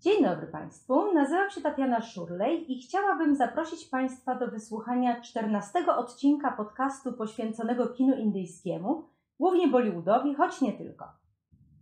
Dzień dobry Państwu, nazywam się Tatiana Szurlej i chciałabym zaprosić Państwa do wysłuchania 14 odcinka podcastu poświęconego kinu indyjskiemu, głównie Bollywoodowi, choć nie tylko.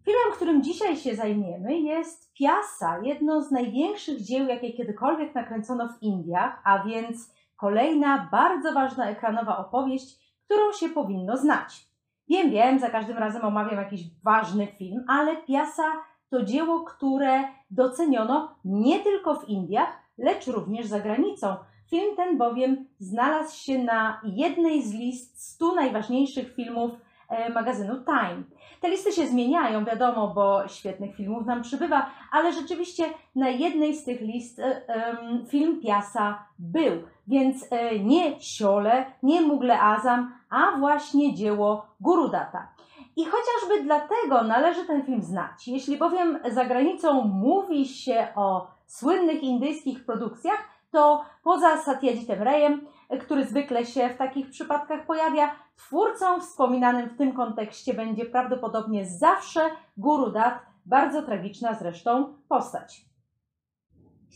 Filmem, którym dzisiaj się zajmiemy jest Piasa, jedno z największych dzieł, jakie kiedykolwiek nakręcono w Indiach, a więc kolejna bardzo ważna ekranowa opowieść, którą się powinno znać. Wiem, wiem, za każdym razem omawiam jakiś ważny film, ale Piasa to dzieło, które doceniono nie tylko w Indiach, lecz również za granicą. Film ten bowiem znalazł się na jednej z list 100 najważniejszych filmów e, magazynu Time. Te listy się zmieniają, wiadomo, bo świetnych filmów nam przybywa, ale rzeczywiście na jednej z tych list um, film Piasa był. Więc e, nie Siole, nie Mugle Azam, a właśnie dzieło Gurudata. I chociażby dlatego należy ten film znać. Jeśli bowiem za granicą mówi się o słynnych indyjskich produkcjach, to poza Satyajitem Rayem, który zwykle się w takich przypadkach pojawia, twórcą wspominanym w tym kontekście będzie prawdopodobnie zawsze Guru Dat, bardzo tragiczna zresztą postać.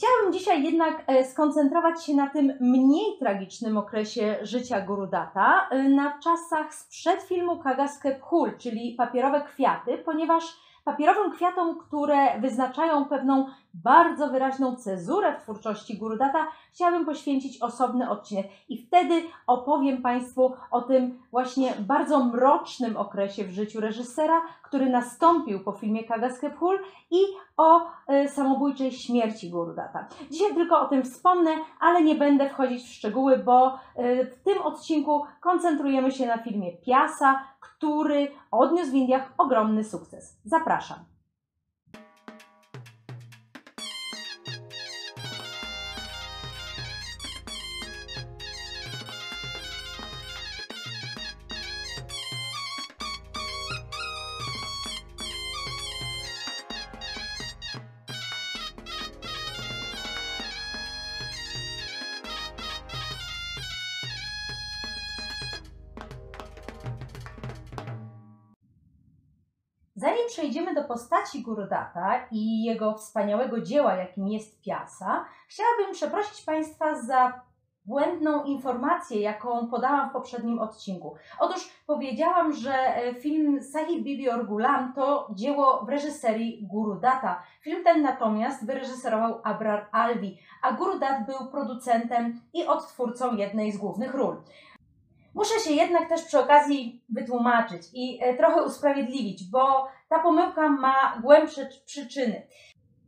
Chciałabym dzisiaj jednak e, skoncentrować się na tym mniej tragicznym okresie życia Gurudata, e, na czasach sprzed filmu Kagaske Phul, czyli papierowe kwiaty, ponieważ papierowym kwiatom, które wyznaczają pewną bardzo wyraźną cezurę w twórczości Gurudata, chciałabym poświęcić osobny odcinek. I wtedy opowiem Państwu o tym właśnie bardzo mrocznym okresie w życiu reżysera, który nastąpił po filmie Kagaskepul i o y, samobójczej śmierci Gurudata. Dzisiaj tylko o tym wspomnę, ale nie będę wchodzić w szczegóły, bo y, w tym odcinku koncentrujemy się na filmie Piasa, który odniósł w Indiach ogromny sukces. Zapraszam. Postaci Gurudata i jego wspaniałego dzieła, jakim jest Piasa, chciałabym przeprosić Państwa za błędną informację, jaką podałam w poprzednim odcinku. Otóż powiedziałam, że e, film Sahib Bibi Orgulam to dzieło w reżyserii Gurudata. Film ten natomiast wyreżyserował Abrar Alvi, a Gurudat był producentem i odtwórcą jednej z głównych ról. Muszę się jednak też przy okazji wytłumaczyć i e, trochę usprawiedliwić, bo ta pomyłka ma głębsze przyczyny.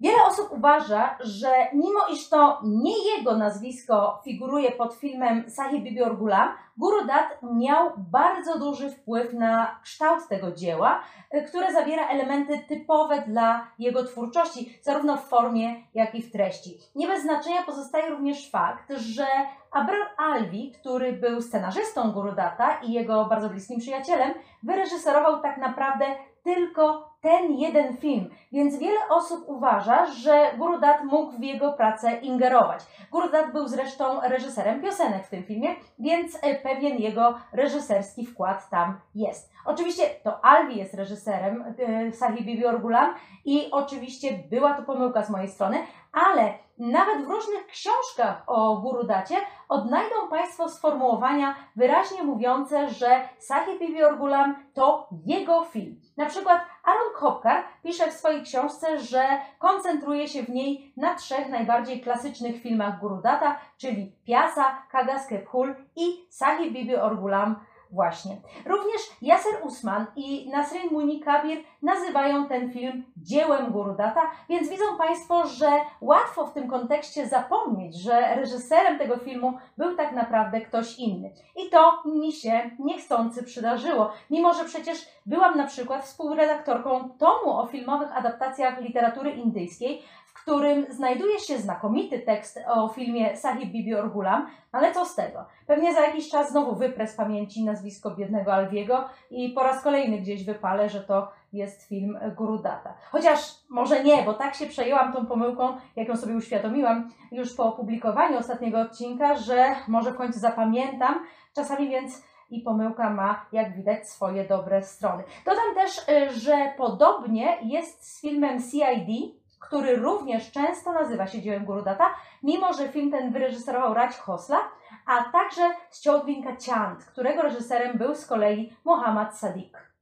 Wiele osób uważa, że mimo iż to nie jego nazwisko figuruje pod filmem Sahib Bibi Orgulam, Guru Dat miał bardzo duży wpływ na kształt tego dzieła, e, które zawiera elementy typowe dla jego twórczości, zarówno w formie, jak i w treści. Nie bez znaczenia pozostaje również fakt, że Abrar Alvi, który był scenarzystą Guru Data i jego bardzo bliskim przyjacielem, wyreżyserował tak naprawdę tylko ten jeden film, więc wiele osób uważa, że Gurudat mógł w jego pracę ingerować. Gurudat był zresztą reżyserem piosenek w tym filmie, więc e, pewien jego reżyserski wkład tam jest. Oczywiście to Alvi jest reżyserem e, Sahib Bibi Orgulam i oczywiście była to pomyłka z mojej strony, ale nawet w różnych książkach o Gurudacie odnajdą Państwo sformułowania wyraźnie mówiące, że Sahib Bibi Orgulam to jego film. Na przykład Aaron Kopkar pisze w swojej książce, że koncentruje się w niej na trzech najbardziej klasycznych filmach Gurudata, czyli Piasa, Kagaske Phul i Sahib Bibi Orgulam Właśnie. Również Yasser Usman i Nasrin Muni Kabir nazywają ten film dziełem Gurudata, więc widzą Państwo, że łatwo w tym kontekście zapomnieć, że reżyserem tego filmu był tak naprawdę ktoś inny. I to mi się niechcący przydarzyło, mimo że przecież byłam na przykład współredaktorką tomu o filmowych adaptacjach literatury indyjskiej, w którym znajduje się znakomity tekst o filmie Sahib Bibi Orgulam, ale co z tego? Pewnie za jakiś czas znowu wyprę z pamięci nazwisko biednego Alwiego i po raz kolejny gdzieś wypalę, że to jest film Gurudata. Chociaż może nie, bo tak się przejęłam tą pomyłką, jaką sobie uświadomiłam już po opublikowaniu ostatniego odcinka, że może w końcu zapamiętam. Czasami więc i pomyłka ma, jak widać, swoje dobre strony. Dodam też, y, że podobnie jest z filmem CID, który również często nazywa się dziełem Gurudata, mimo że film ten wyreżyserował Raj Khosla, a także Schodvinka Chand, którego reżyserem był z kolei Mohammad Sadiq.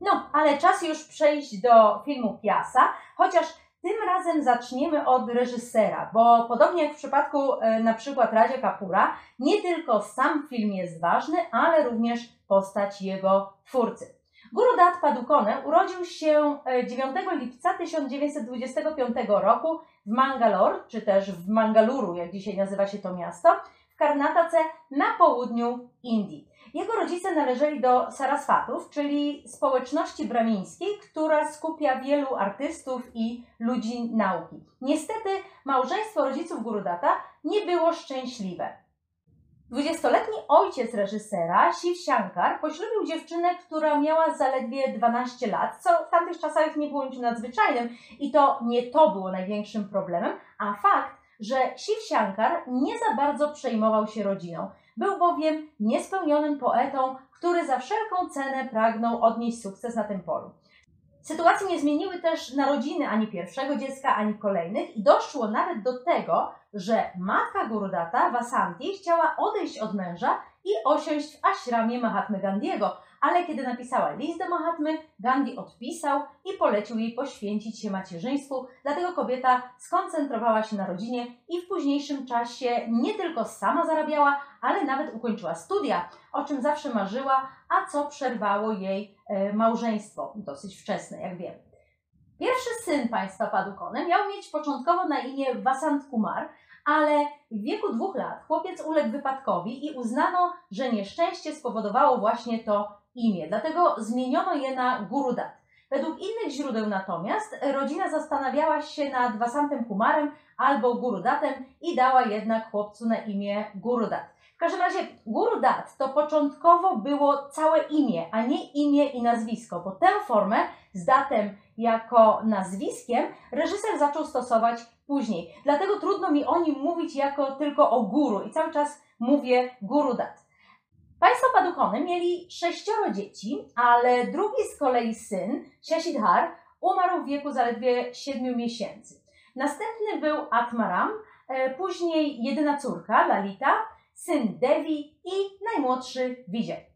No, ale czas już przejść do filmu Piasa, chociaż tym razem zaczniemy od reżysera, bo podobnie jak w przypadku e, na przykład Radzia Kapura, nie tylko sam film jest ważny, ale również postać jego twórcy. Guru Dat Padukone urodził się 9 e, lipca 1925 roku w Mangalore, czy też w Mangaluru, jak dzisiaj nazywa się to miasto, w Karnatace na południu Indii. Jego rodzice należeli do Saraswatów, czyli społeczności bramińskiej, która skupia wielu artystów i ludzi nauki. Niestety małżeństwo rodziców Gurudata nie było szczęśliwe. Dwudziestoletni ojciec reżysera, Shiv Shankar, poślubił dziewczynę, która miała zaledwie 12 lat, co w tamtych czasach nie było niczym nadzwyczajnym i to nie to było największym problemem, a fakt, że Shiv Shankar nie za bardzo przejmował się rodziną. Był bowiem niespełnionym poetą, który za wszelką cenę pragnął odnieść sukces na tym polu. Sytuacji nie zmieniły też narodziny ani pierwszego dziecka, ani kolejnych i doszło nawet do tego, że matka Gurudata, Vasanti, chciała odejść od męża i osiąść w ashramie Mahatmy Gandiego, ale kiedy napisała list do Mahatmy, Gandhi odpisał i polecił jej poświęcić się macierzyństwu, dlatego kobieta skoncentrowała się na rodzinie i w późniejszym czasie nie tylko sama zarabiała, ale nawet ukończyła studia, o czym zawsze marzyła, a co przerwało jej małżeństwo, dosyć wczesne, jak wiemy. Pierwszy syn państwa Padukone miał mieć początkowo na imię Vasant Kumar, ale w wieku dwóch lat chłopiec uległ wypadkowi i uznano, że nieszczęście spowodowało właśnie to imię, dlatego zmieniono je na Gurudat. Według innych źródeł natomiast rodzina zastanawiała się nad Vasantem Kumarem albo Gurudatem i dała jednak chłopcu na imię Gurudat. Każdym razie Gurudat to początkowo było całe imię, a nie imię i nazwisko, bo tę formę z datem jako nazwiskiem reżyser zaczął stosować później. Dlatego trudno mi o nim mówić jako tylko o guru i cały czas mówię Gurudat. Państwo Padukony mieli sześcioro dzieci, ale drugi z kolei syn, Shashidhar, umarł w wieku zaledwie siedmiu miesięcy. Następny był Atmaram, e, później jedyna córka, Lalita, syn Devi i najmłodszy Vijay.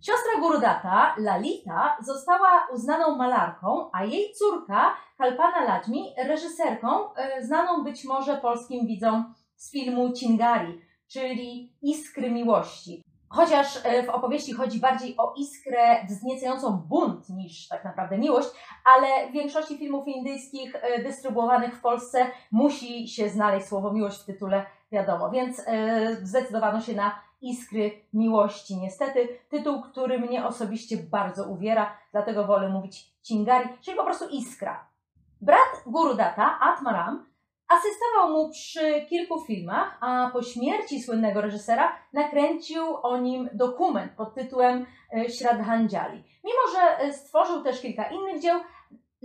Siostra Gurudata, Lalita, została uznaną malarką, a jej córka, Kalpana Lajmi, reżyserką, e, znaną być może polskim widzom z filmu Cingari, czyli Iskry Miłości. Chociaż e, w opowieści chodzi bardziej o iskrę wzniecającą bunt niż tak naprawdę miłość, ale w większości filmów indyjskich e, dystrybuowanych w Polsce musi się znaleźć słowo miłość w tytule, wiadomo, więc e, zdecydowano się na Iskry Miłości. Niestety tytuł, który mnie osobiście bardzo uwiera, dlatego wolę mówić Cingari, czyli po prostu Iskra. Brat Gurudata, Atmaram, Asystował mu przy kilku filmach, a po śmierci słynnego reżysera nakręcił o nim dokument pod tytułem e, Shraddhanjali. Mimo, że e, stworzył też kilka innych dzieł,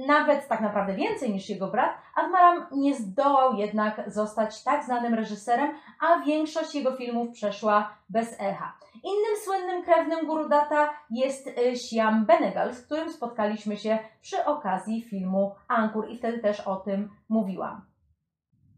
nawet tak naprawdę więcej niż jego brat, Admaram nie zdołał jednak zostać tak znanym reżyserem, a większość jego filmów przeszła bez echa. Innym słynnym krewnym Gurudata jest e, Siam Benegal, z którym spotkaliśmy się przy okazji filmu Ankur i wtedy też o tym mówiłam.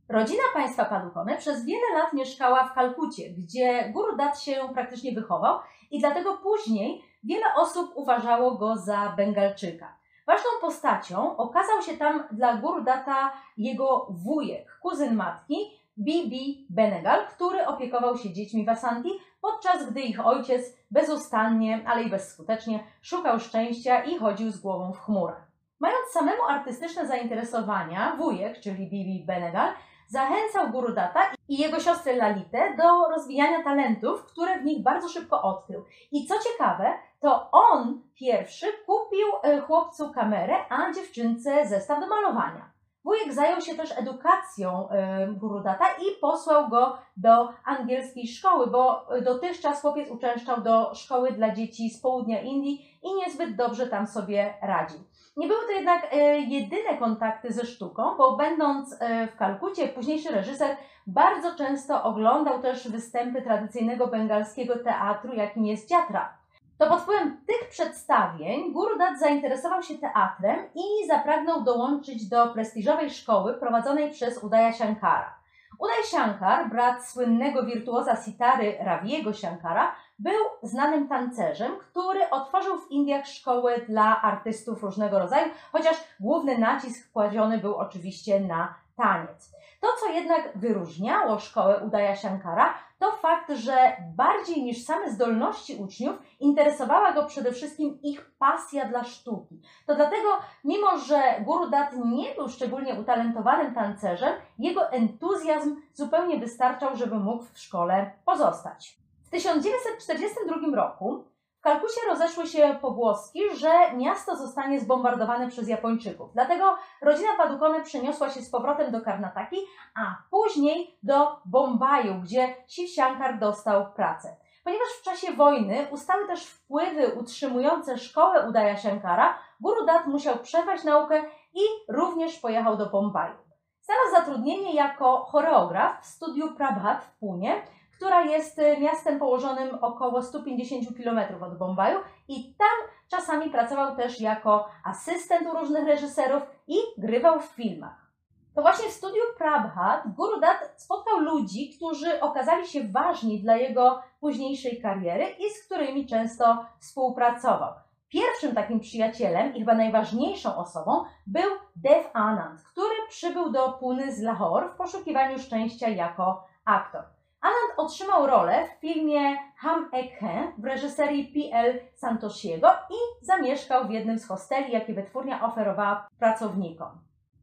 Rodzina państwa Padukone przez wiele lat mieszkała w Kalkucie, gdzie Guru Dat się praktycznie wychował i dlatego później wiele osób uważało go za Bengalczyka. Ważną postacią okazał się tam dla Guru Data jego wujek, kuzyn matki, Bibi Benegal, który opiekował się dziećmi Vasanti, podczas gdy ich ojciec bezustannie, ale i bezskutecznie szukał szczęścia i chodził z głową w chmurach. Mając samemu artystyczne zainteresowania, wujek, czyli Bibi Benegal, zachęcał Gurudata i jego siostrę Lalitę do rozwijania talentów, które w nich bardzo szybko odkrył. I co ciekawe, to on pierwszy kupił e, chłopcu kamerę, a dziewczynce zestaw do malowania. Wujek zajął się też edukacją e, Gurudata i posłał go do angielskiej szkoły, bo dotychczas chłopiec uczęszczał do szkoły dla dzieci z południa Indii i niezbyt dobrze tam sobie radził. Nie były to jednak e, jedyne kontakty ze sztuką, bo będąc e, w Kalkucie, późniejszy reżyser bardzo często oglądał też występy tradycyjnego bengalskiego teatru, jakim jest teatra. To pod wpływem tych przedstawień Gurudat zainteresował się teatrem i zapragnął dołączyć do prestiżowej szkoły prowadzonej przez Udaya Shankara. Uday Shankar, brat słynnego wirtuoza sitary Raviego Shankara, był znanym tancerzem, który otworzył w Indiach szkoły dla artystów różnego rodzaju, chociaż główny nacisk kładziony był oczywiście na taniec. To, co jednak wyróżniało szkołę Udaya Shankara, to fakt, że bardziej niż same zdolności uczniów interesowała go przede wszystkim ich pasja dla sztuki. To dlatego, mimo że Guru Dat nie był szczególnie utalentowanym tancerzem, jego entuzjazm zupełnie wystarczał, żeby mógł w szkole pozostać. W 1942 roku w Kalkucie rozeszły się pogłoski, że miasto zostanie zbombardowane przez Japończyków. Dlatego rodzina Padukone przeniosła się z powrotem do Karnataki, a później do Bombaju, gdzie Shiv Shankar dostał pracę. Ponieważ w czasie wojny ustały też wpływy utrzymujące szkołę Udaya Shankara, Guru Dat musiał przerwać naukę i również pojechał do Bombaju. Znalazł zatrudnienie jako choreograf w studiu Prabhat w Punie, która jest y, miastem położonym około 150 km od Bombaju i tam czasami pracował też jako asystent u różnych reżyserów i grywał w filmach. To właśnie w studiu Prabhat Guru Dat spotkał ludzi, którzy okazali się ważni dla jego późniejszej kariery i z którymi często współpracował. Pierwszym takim przyjacielem i chyba najważniejszą osobą był Dev Anand, który przybył do Puny z Lahore w poszukiwaniu szczęścia jako aktor. Anand otrzymał rolę w filmie Ham Ekhe w reżyserii P.L. Santosiego i zamieszkał w jednym z hosteli, jakie wytwórnia oferowała pracownikom.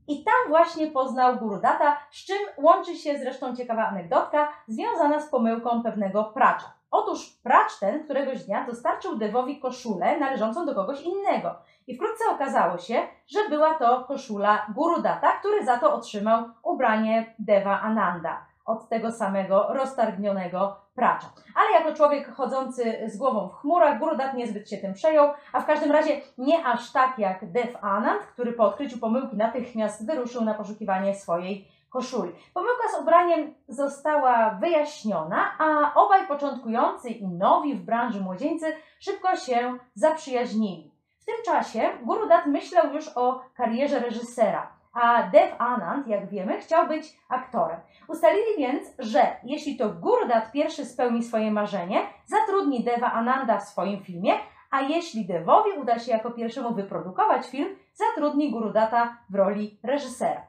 I tam właśnie poznał Gurudata, z czym łączy się zresztą ciekawa anegdotka związana z pomyłką pewnego pracza. Otóż pracz ten któregoś dnia dostarczył Devowi koszulę należącą do kogoś innego. I wkrótce okazało się, że była to koszula Gurudata, który za to otrzymał ubranie Deva Ananda od tego samego roztargnionego pracza. Ale jako człowiek chodzący z głową w chmurach, Gurudat niezbyt się tym przejął, a w każdym razie nie aż tak jak Dev Anand, który po odkryciu pomyłki natychmiast wyruszył na poszukiwanie swojej koszuli. Pomyłka z ubraniem została wyjaśniona, a obaj początkujący i nowi w branży młodzieńcy szybko się zaprzyjaźnili. W tym czasie Gurudat myślał już o karierze reżysera a Dev Anand, jak wiemy, chciał być aktorem. Ustalili więc, że jeśli to Gurudat pierwszy spełni swoje marzenie, zatrudni Deva Ananda w swoim filmie, a jeśli Devowi uda się jako pierwszemu wyprodukować film, zatrudni Gurudata w roli reżysera.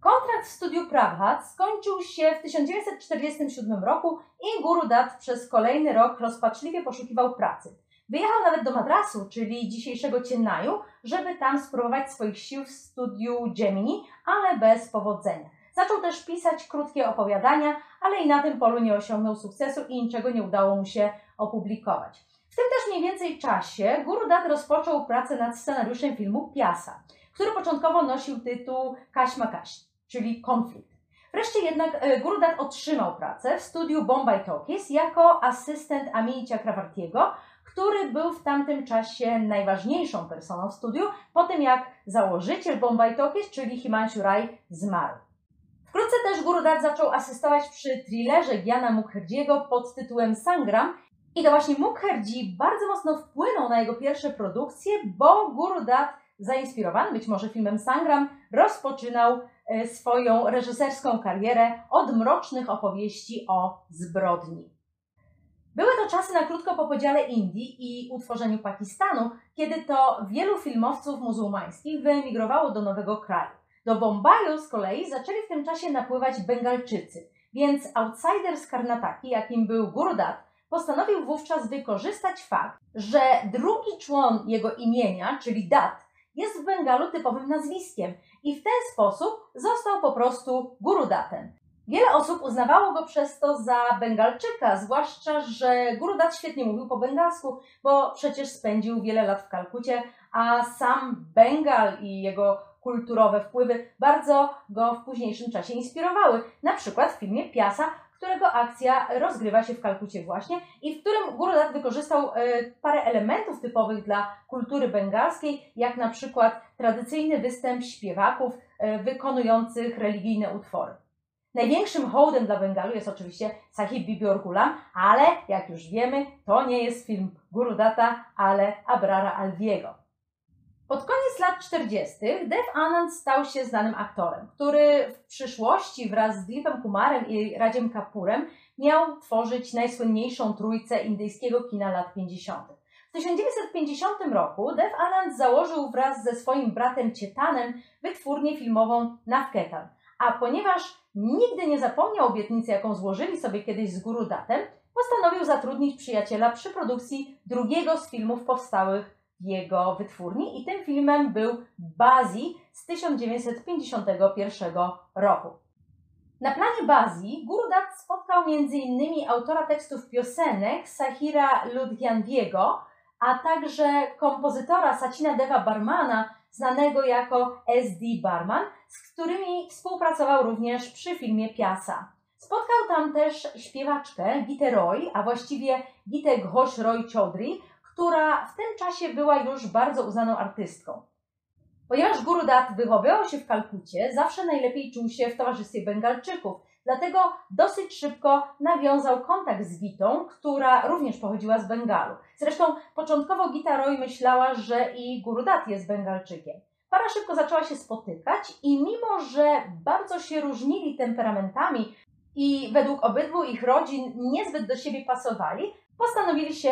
Kontrakt w studiu Prabhat skończył się w 1947 roku i Gurudat przez kolejny rok rozpaczliwie poszukiwał pracy. Wyjechał nawet do Madrasu, czyli dzisiejszego Ciennaju, żeby tam spróbować swoich sił w studiu Gemini, ale bez powodzenia. Zaczął też pisać krótkie opowiadania, ale i na tym polu nie osiągnął sukcesu i niczego nie udało mu się opublikować. W tym też mniej więcej czasie Guru Dat rozpoczął pracę nad scenariuszem filmu Piasa, który początkowo nosił tytuł Kaśma Kaś, czyli konflikt. Wreszcie jednak e, Guru Dat otrzymał pracę w studiu Bombay Talkies jako asystent Amini Chakravartiego, który był w tamtym czasie najważniejszą personą w studiu, po tym jak założyciel Bombay Talkies, czyli Himanshu Rai, zmarł. Wkrótce też Guru Dat zaczął asystować przy thrillerze Giana Mukherjeego pod tytułem Sangram i to właśnie Mukherjee bardzo mocno wpłynął na jego pierwsze produkcje, bo Guru Dat, zainspirowany być może filmem Sangram, rozpoczynał e, swoją reżyserską karierę od mrocznych opowieści o zbrodni. Były to czasy na krótko po podziale Indii i utworzeniu Pakistanu, kiedy to wielu filmowców muzułmańskich wyemigrowało do nowego kraju. Do Bombaju z kolei zaczęli w tym czasie napływać Bengalczycy, więc outsider z Karnataki, jakim był Gurdat, postanowił wówczas wykorzystać fakt, że drugi człon jego imienia, czyli Dat, jest w Bengalu typowym nazwiskiem i w ten sposób został po prostu Gurudatem. Wiele osób uznawało go przez to za Bengalczyka, zwłaszcza, że Gurudat świetnie mówił po bengalsku, bo przecież spędził wiele lat w Kalkucie, a sam Bengal i jego kulturowe wpływy bardzo go w późniejszym czasie inspirowały. Na przykład w filmie Piasa, którego akcja rozgrywa się w Kalkucie właśnie i w którym Gurudat wykorzystał e, parę elementów typowych dla kultury bengalskiej, jak na przykład tradycyjny występ śpiewaków e, wykonujących religijne utwory. Największym hołdem dla Bengalu jest oczywiście Sahib Bibi Orgulam, ale jak już wiemy, to nie jest film Gurudata, ale Abrara Alviego. Pod koniec lat 40. Dev Anand stał się znanym aktorem, który w przyszłości wraz z Dilipem Kumarem i Radziem Kapurem miał tworzyć najsłynniejszą trójcę indyjskiego kina lat 50. W 1950 roku Dev Anand założył wraz ze swoim bratem Cietanem wytwórnię filmową Navketan, a ponieważ nigdy nie zapomniał obietnicy, jaką złożyli sobie kiedyś z Guru Datem, postanowił zatrudnić przyjaciela przy produkcji drugiego z filmów powstałych w jego wytwórni i tym filmem był Bazi z 1951 roku. Na planie Bazji Gurdat spotkał m.in. autora tekstów piosenek Sahira Ludhianviego, a także kompozytora Sacina Deva Barmana, znanego jako S.D. Barman, z którymi współpracował również przy filmie Piasa. Spotkał tam też śpiewaczkę Gitę Roy, a właściwie Gitę Ghosh Roy Chaudhry, która w tym czasie była już bardzo uznaną artystką. Ponieważ Guru Dat wychowywał się w Kalkucie, zawsze najlepiej czuł się w towarzystwie Bengalczyków, dlatego dosyć szybko nawiązał kontakt z Gitą, która również pochodziła z Bengalu. Zresztą początkowo Gita Roy myślała, że i Guru Dat jest Bengalczykiem. Para szybko zaczęła się spotykać i mimo, że bardzo się różnili temperamentami i według obydwu ich rodzin niezbyt do siebie pasowali, postanowili się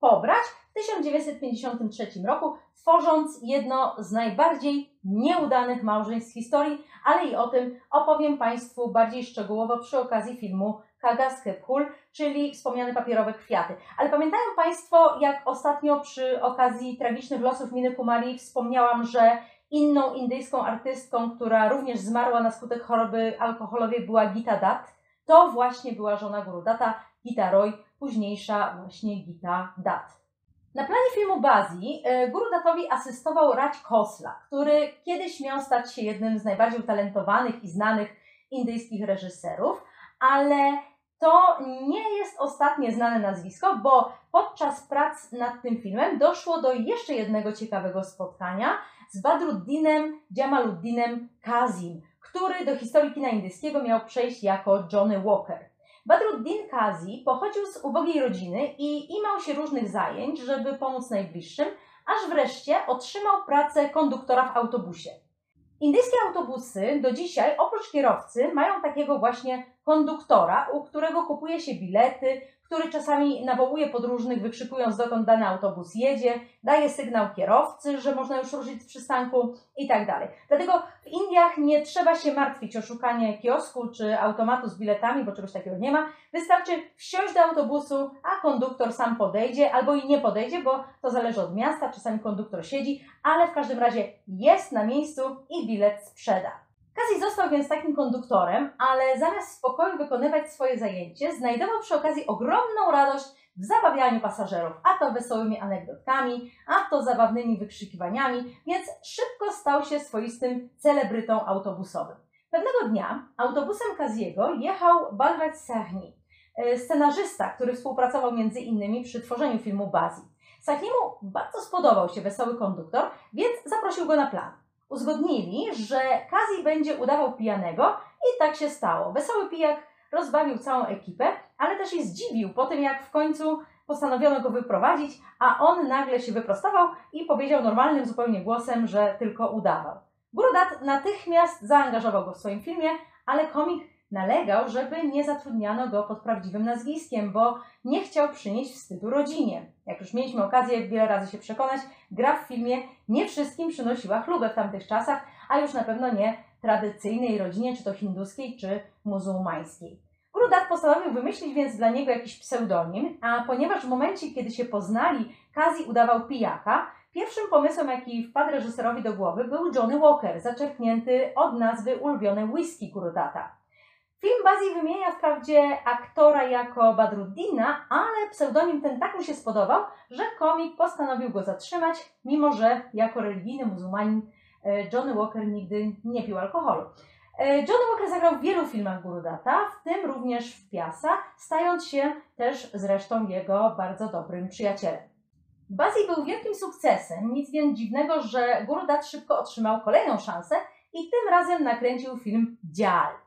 pobrać w 1953 roku, tworząc jedno z najbardziej nieudanych małżeństw historii, ale i o tym opowiem Państwu bardziej szczegółowo przy okazji filmu Kagas Hephul, czyli wspomniane papierowe kwiaty. Ale pamiętają Państwo, jak ostatnio przy okazji tragicznych losów Miny Kumari wspomniałam, że inną indyjską artystką, która również zmarła na skutek choroby alkoholowej była Gita Dat. To właśnie była żona Guru Data, Gita Roy, późniejsza właśnie Gita Dat. Na planie filmu Bazi e, Guru Datowi asystował Raj Khosla, który kiedyś miał stać się jednym z najbardziej utalentowanych i znanych indyjskich reżyserów, ale to nie jest ostatnie znane nazwisko, bo podczas prac nad tym filmem doszło do jeszcze jednego ciekawego spotkania z Badruddinem Jamaluddinem Kazim, który do historii kina indyjskiego miał przejść jako Johnny Walker. Badruddin Kazi pochodził z ubogiej rodziny i imał się różnych zajęć, żeby pomóc najbliższym, aż wreszcie otrzymał pracę konduktora w autobusie. Indyjskie autobusy do dzisiaj oprócz kierowcy mają takiego właśnie konduktora, u którego kupuje się bilety, który czasami nawołuje podróżnych, wykrzykując dokąd dany autobus jedzie, daje sygnał kierowcy, że można już ruszyć z przystanku i tak dalej. Dlatego w Indiach nie trzeba się martwić o szukanie kiosku czy automatu z biletami, bo czegoś takiego nie ma. Wystarczy wsiąść do autobusu, a konduktor sam podejdzie albo i nie podejdzie, bo to zależy od miasta, czasami konduktor siedzi, ale w każdym razie jest na miejscu i bilet sprzeda. Kazi został więc takim konduktorem, ale zamiast w spokoju wykonywać swoje zajęcie, znajdował przy okazji ogromną radość w zabawianiu pasażerów, a to wesołymi anegdotkami, a to zabawnymi wykrzykiwaniami, więc szybko stał się swoistym celebrytą autobusowym. Pewnego dnia autobusem Kaziego jechał Balraj Sahni, e, scenarzysta, który współpracował między innymi przy tworzeniu filmu Bazi. Sahniemu bardzo spodobał się wesoły konduktor, więc zaprosił go na plan. Uzgodnili, że Kazi będzie udawał pijanego i tak się stało. Wesoły pijak rozbawił całą ekipę, ale też się zdziwił po tym, jak w końcu postanowiono go wyprowadzić, a on nagle się wyprostował i powiedział normalnym zupełnie głosem, że tylko udawał. Gurudat natychmiast zaangażował go w swoim filmie, ale komik nalegał, żeby nie zatrudniano go pod prawdziwym nazwiskiem, bo nie chciał przynieść wstydu rodzinie. Jak już mieliśmy okazję wiele razy się przekonać, gra w filmie nie wszystkim przynosiła chlubę w tamtych czasach, a już na pewno nie tradycyjnej rodzinie, czy to hinduskiej, czy muzułmańskiej. Gurudat postanowił wymyślić więc dla niego jakiś pseudonim, a ponieważ w momencie, kiedy się poznali, Kazi udawał pijaka, pierwszym pomysłem, jaki wpadł reżyserowi do głowy, był Johnny Walker, zaczerpnięty od nazwy ulubionej whisky Gurudata. Film Bazji wymienia wprawdzie aktora jako Badruddina, ale pseudonim ten tak mu się spodobał, że komik postanowił go zatrzymać, mimo że jako religijny muzułmanin e, Johnny Walker nigdy nie pił alkoholu. E, Johnny Walker zagrał w wielu filmach Gurudata, w tym również w Piasa, stając się też zresztą jego bardzo dobrym przyjacielem. Bazji był wielkim sukcesem, nic więc dziwnego, że Gurudat szybko otrzymał kolejną szansę i tym razem nakręcił film Dzial.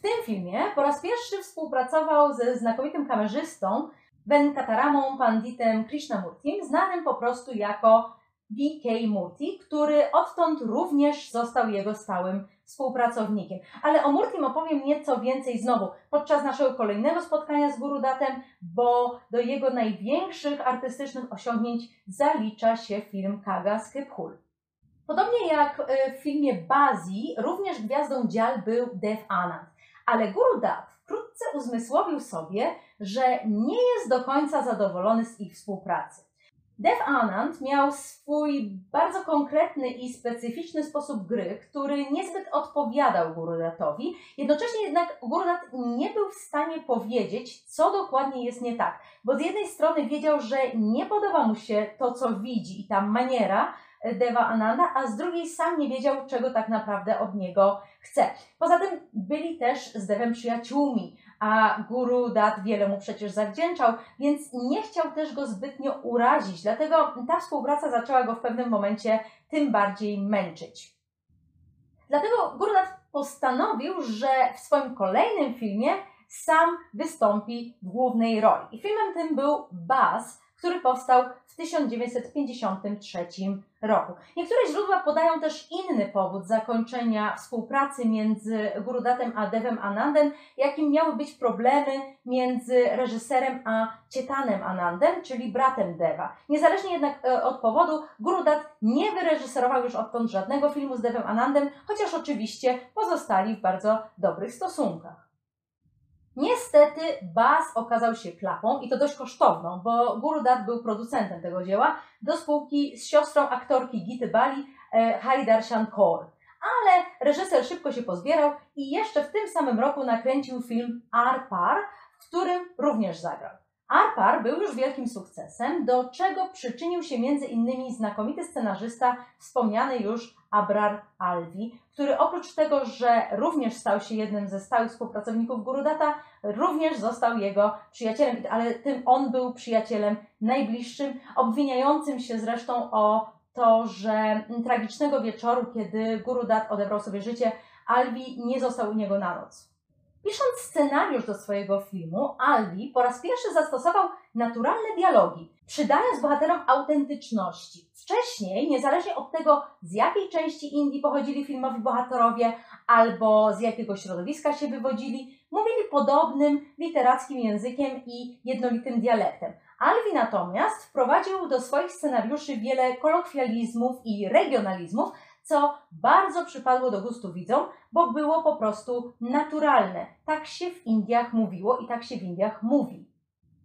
W tym filmie po raz pierwszy współpracował ze znakomitym kamerzystą Venkataramą Panditem Krishnamurtim, znanym po prostu jako B.K. Murti, który odtąd również został jego stałym współpracownikiem. Ale o Murtim opowiem nieco więcej znowu podczas naszego kolejnego spotkania z Gurudatem, bo do jego największych artystycznych osiągnięć zalicza się film Kaga Skiphul. Podobnie jak e, w filmie Bazi, również gwiazdą dzial był Dev Anand. Ale Gurudat wkrótce uzmysłowił sobie, że nie jest do końca zadowolony z ich współpracy. Dev Anand miał swój bardzo konkretny i specyficzny sposób gry, który niezbyt odpowiadał Gurudatowi. Jednocześnie jednak Gurudat nie był w stanie powiedzieć, co dokładnie jest nie tak. Bo z jednej strony wiedział, że nie podoba mu się to, co widzi i ta maniera, Deva Ananda, a z drugiej sam nie wiedział, czego tak naprawdę od niego chce. Poza tym byli też z Devem przyjaciółmi, a Guru Dat wiele mu przecież zawdzięczał, więc nie chciał też go zbytnio urazić, dlatego ta współpraca zaczęła go w pewnym momencie tym bardziej męczyć. Dlatego Guru Dat postanowił, że w swoim kolejnym filmie sam wystąpi w głównej roli. I filmem tym był Buzz, który powstał w 1953 roku. Niektóre źródła podają też inny powód zakończenia współpracy między Gurudatem a Devem Anandem, jakim miały być problemy między reżyserem a Cietanem Anandem, czyli bratem Deva. Niezależnie jednak e, od powodu, Gurudat nie wyreżyserował już odtąd żadnego filmu z Devem Anandem, chociaż oczywiście pozostali w bardzo dobrych stosunkach. Niestety Bas okazał się klapą i to dość kosztowną, bo Gurudat był producentem tego dzieła do spółki z siostrą aktorki Gity Bali, e, Haridarshan Kaur. Ale reżyser szybko się pozbierał i jeszcze w tym samym roku nakręcił film Arpar, w którym również zagrał. Arpar był już wielkim sukcesem, do czego przyczynił się innymi znakomity scenarzysta, wspomniany już Abrar Alvi, który oprócz tego, że również stał się jednym ze stałych współpracowników Gurudata, również został jego przyjacielem, ale tym on był przyjacielem najbliższym, obwiniającym się zresztą o to, że tragicznego wieczoru, kiedy Gurudat odebrał sobie życie, Alvi nie został u niego na noc. Pisząc scenariusz do swojego filmu, Aldi po raz pierwszy zastosował naturalne dialogi, przydając bohaterom autentyczności. Wcześniej, niezależnie od tego, z jakiej części Indii pochodzili filmowi bohaterowie albo z jakiego środowiska się wywodzili, mówili podobnym literackim językiem i jednolitym dialektem. Alwi natomiast wprowadził do swoich scenariuszy wiele kolokwializmów i regionalizmów, co bardzo przypadło do gustu widzom, bo było po prostu naturalne. Tak się w Indiach mówiło i tak się w Indiach mówi.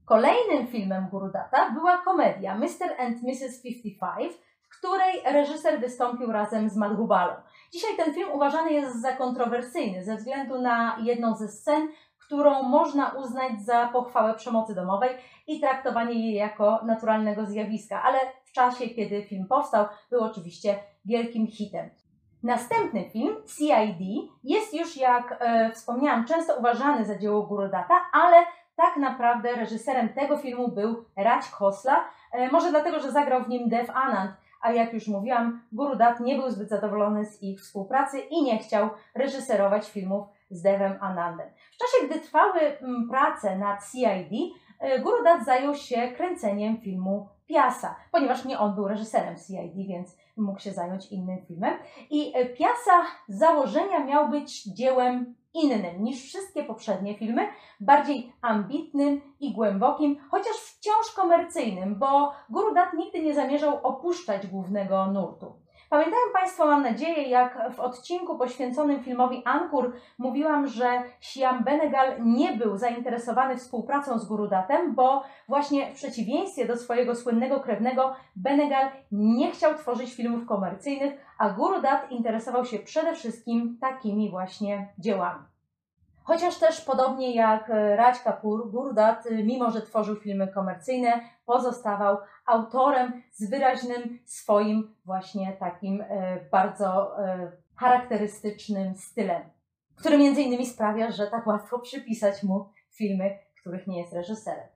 Kolejnym filmem Gurudata była komedia Mr. and Mrs. 55, w której reżyser wystąpił razem z Madhubalą. Dzisiaj ten film uważany jest za kontrowersyjny ze względu na jedną ze scen, którą można uznać za pochwałę przemocy domowej i traktowanie jej jako naturalnego zjawiska, ale w czasie, kiedy film powstał, był oczywiście wielkim hitem. Następny film, CID, jest już, jak e, wspomniałam, często uważany za dzieło Gurudata, ale tak naprawdę reżyserem tego filmu był Raj Khosla, e, może dlatego, że zagrał w nim Dev Anand, a jak już mówiłam, Gurudat nie był zbyt zadowolony z ich współpracy i nie chciał reżyserować filmów z Devem Anandem. W czasie, gdy trwały mm, prace nad CID, e, Gurudat zajął się kręceniem filmu Piasa, ponieważ nie on był reżyserem CID, więc mógł się zająć innym filmem. I e, Piasa z założenia miał być dziełem innym niż wszystkie poprzednie filmy, bardziej ambitnym i głębokim, chociaż wciąż komercyjnym, bo Gurudat nigdy nie zamierzał opuszczać głównego nurtu. Pamiętają Państwo, mam nadzieję, jak w odcinku poświęconym filmowi Ankur mówiłam, że Siam Benegal nie był zainteresowany współpracą z Gurudatem, bo właśnie w przeciwieństwie do swojego słynnego krewnego Benegal nie chciał tworzyć filmów komercyjnych, a Gurudat interesował się przede wszystkim takimi właśnie dziełami. Chociaż też podobnie jak Raj Kapoor, Gurudat, mimo że tworzył filmy komercyjne, pozostawał autorem z wyraźnym swoim właśnie takim e, bardzo e, charakterystycznym stylem, który między innymi sprawia, że tak łatwo przypisać mu filmy, których nie jest reżyserem.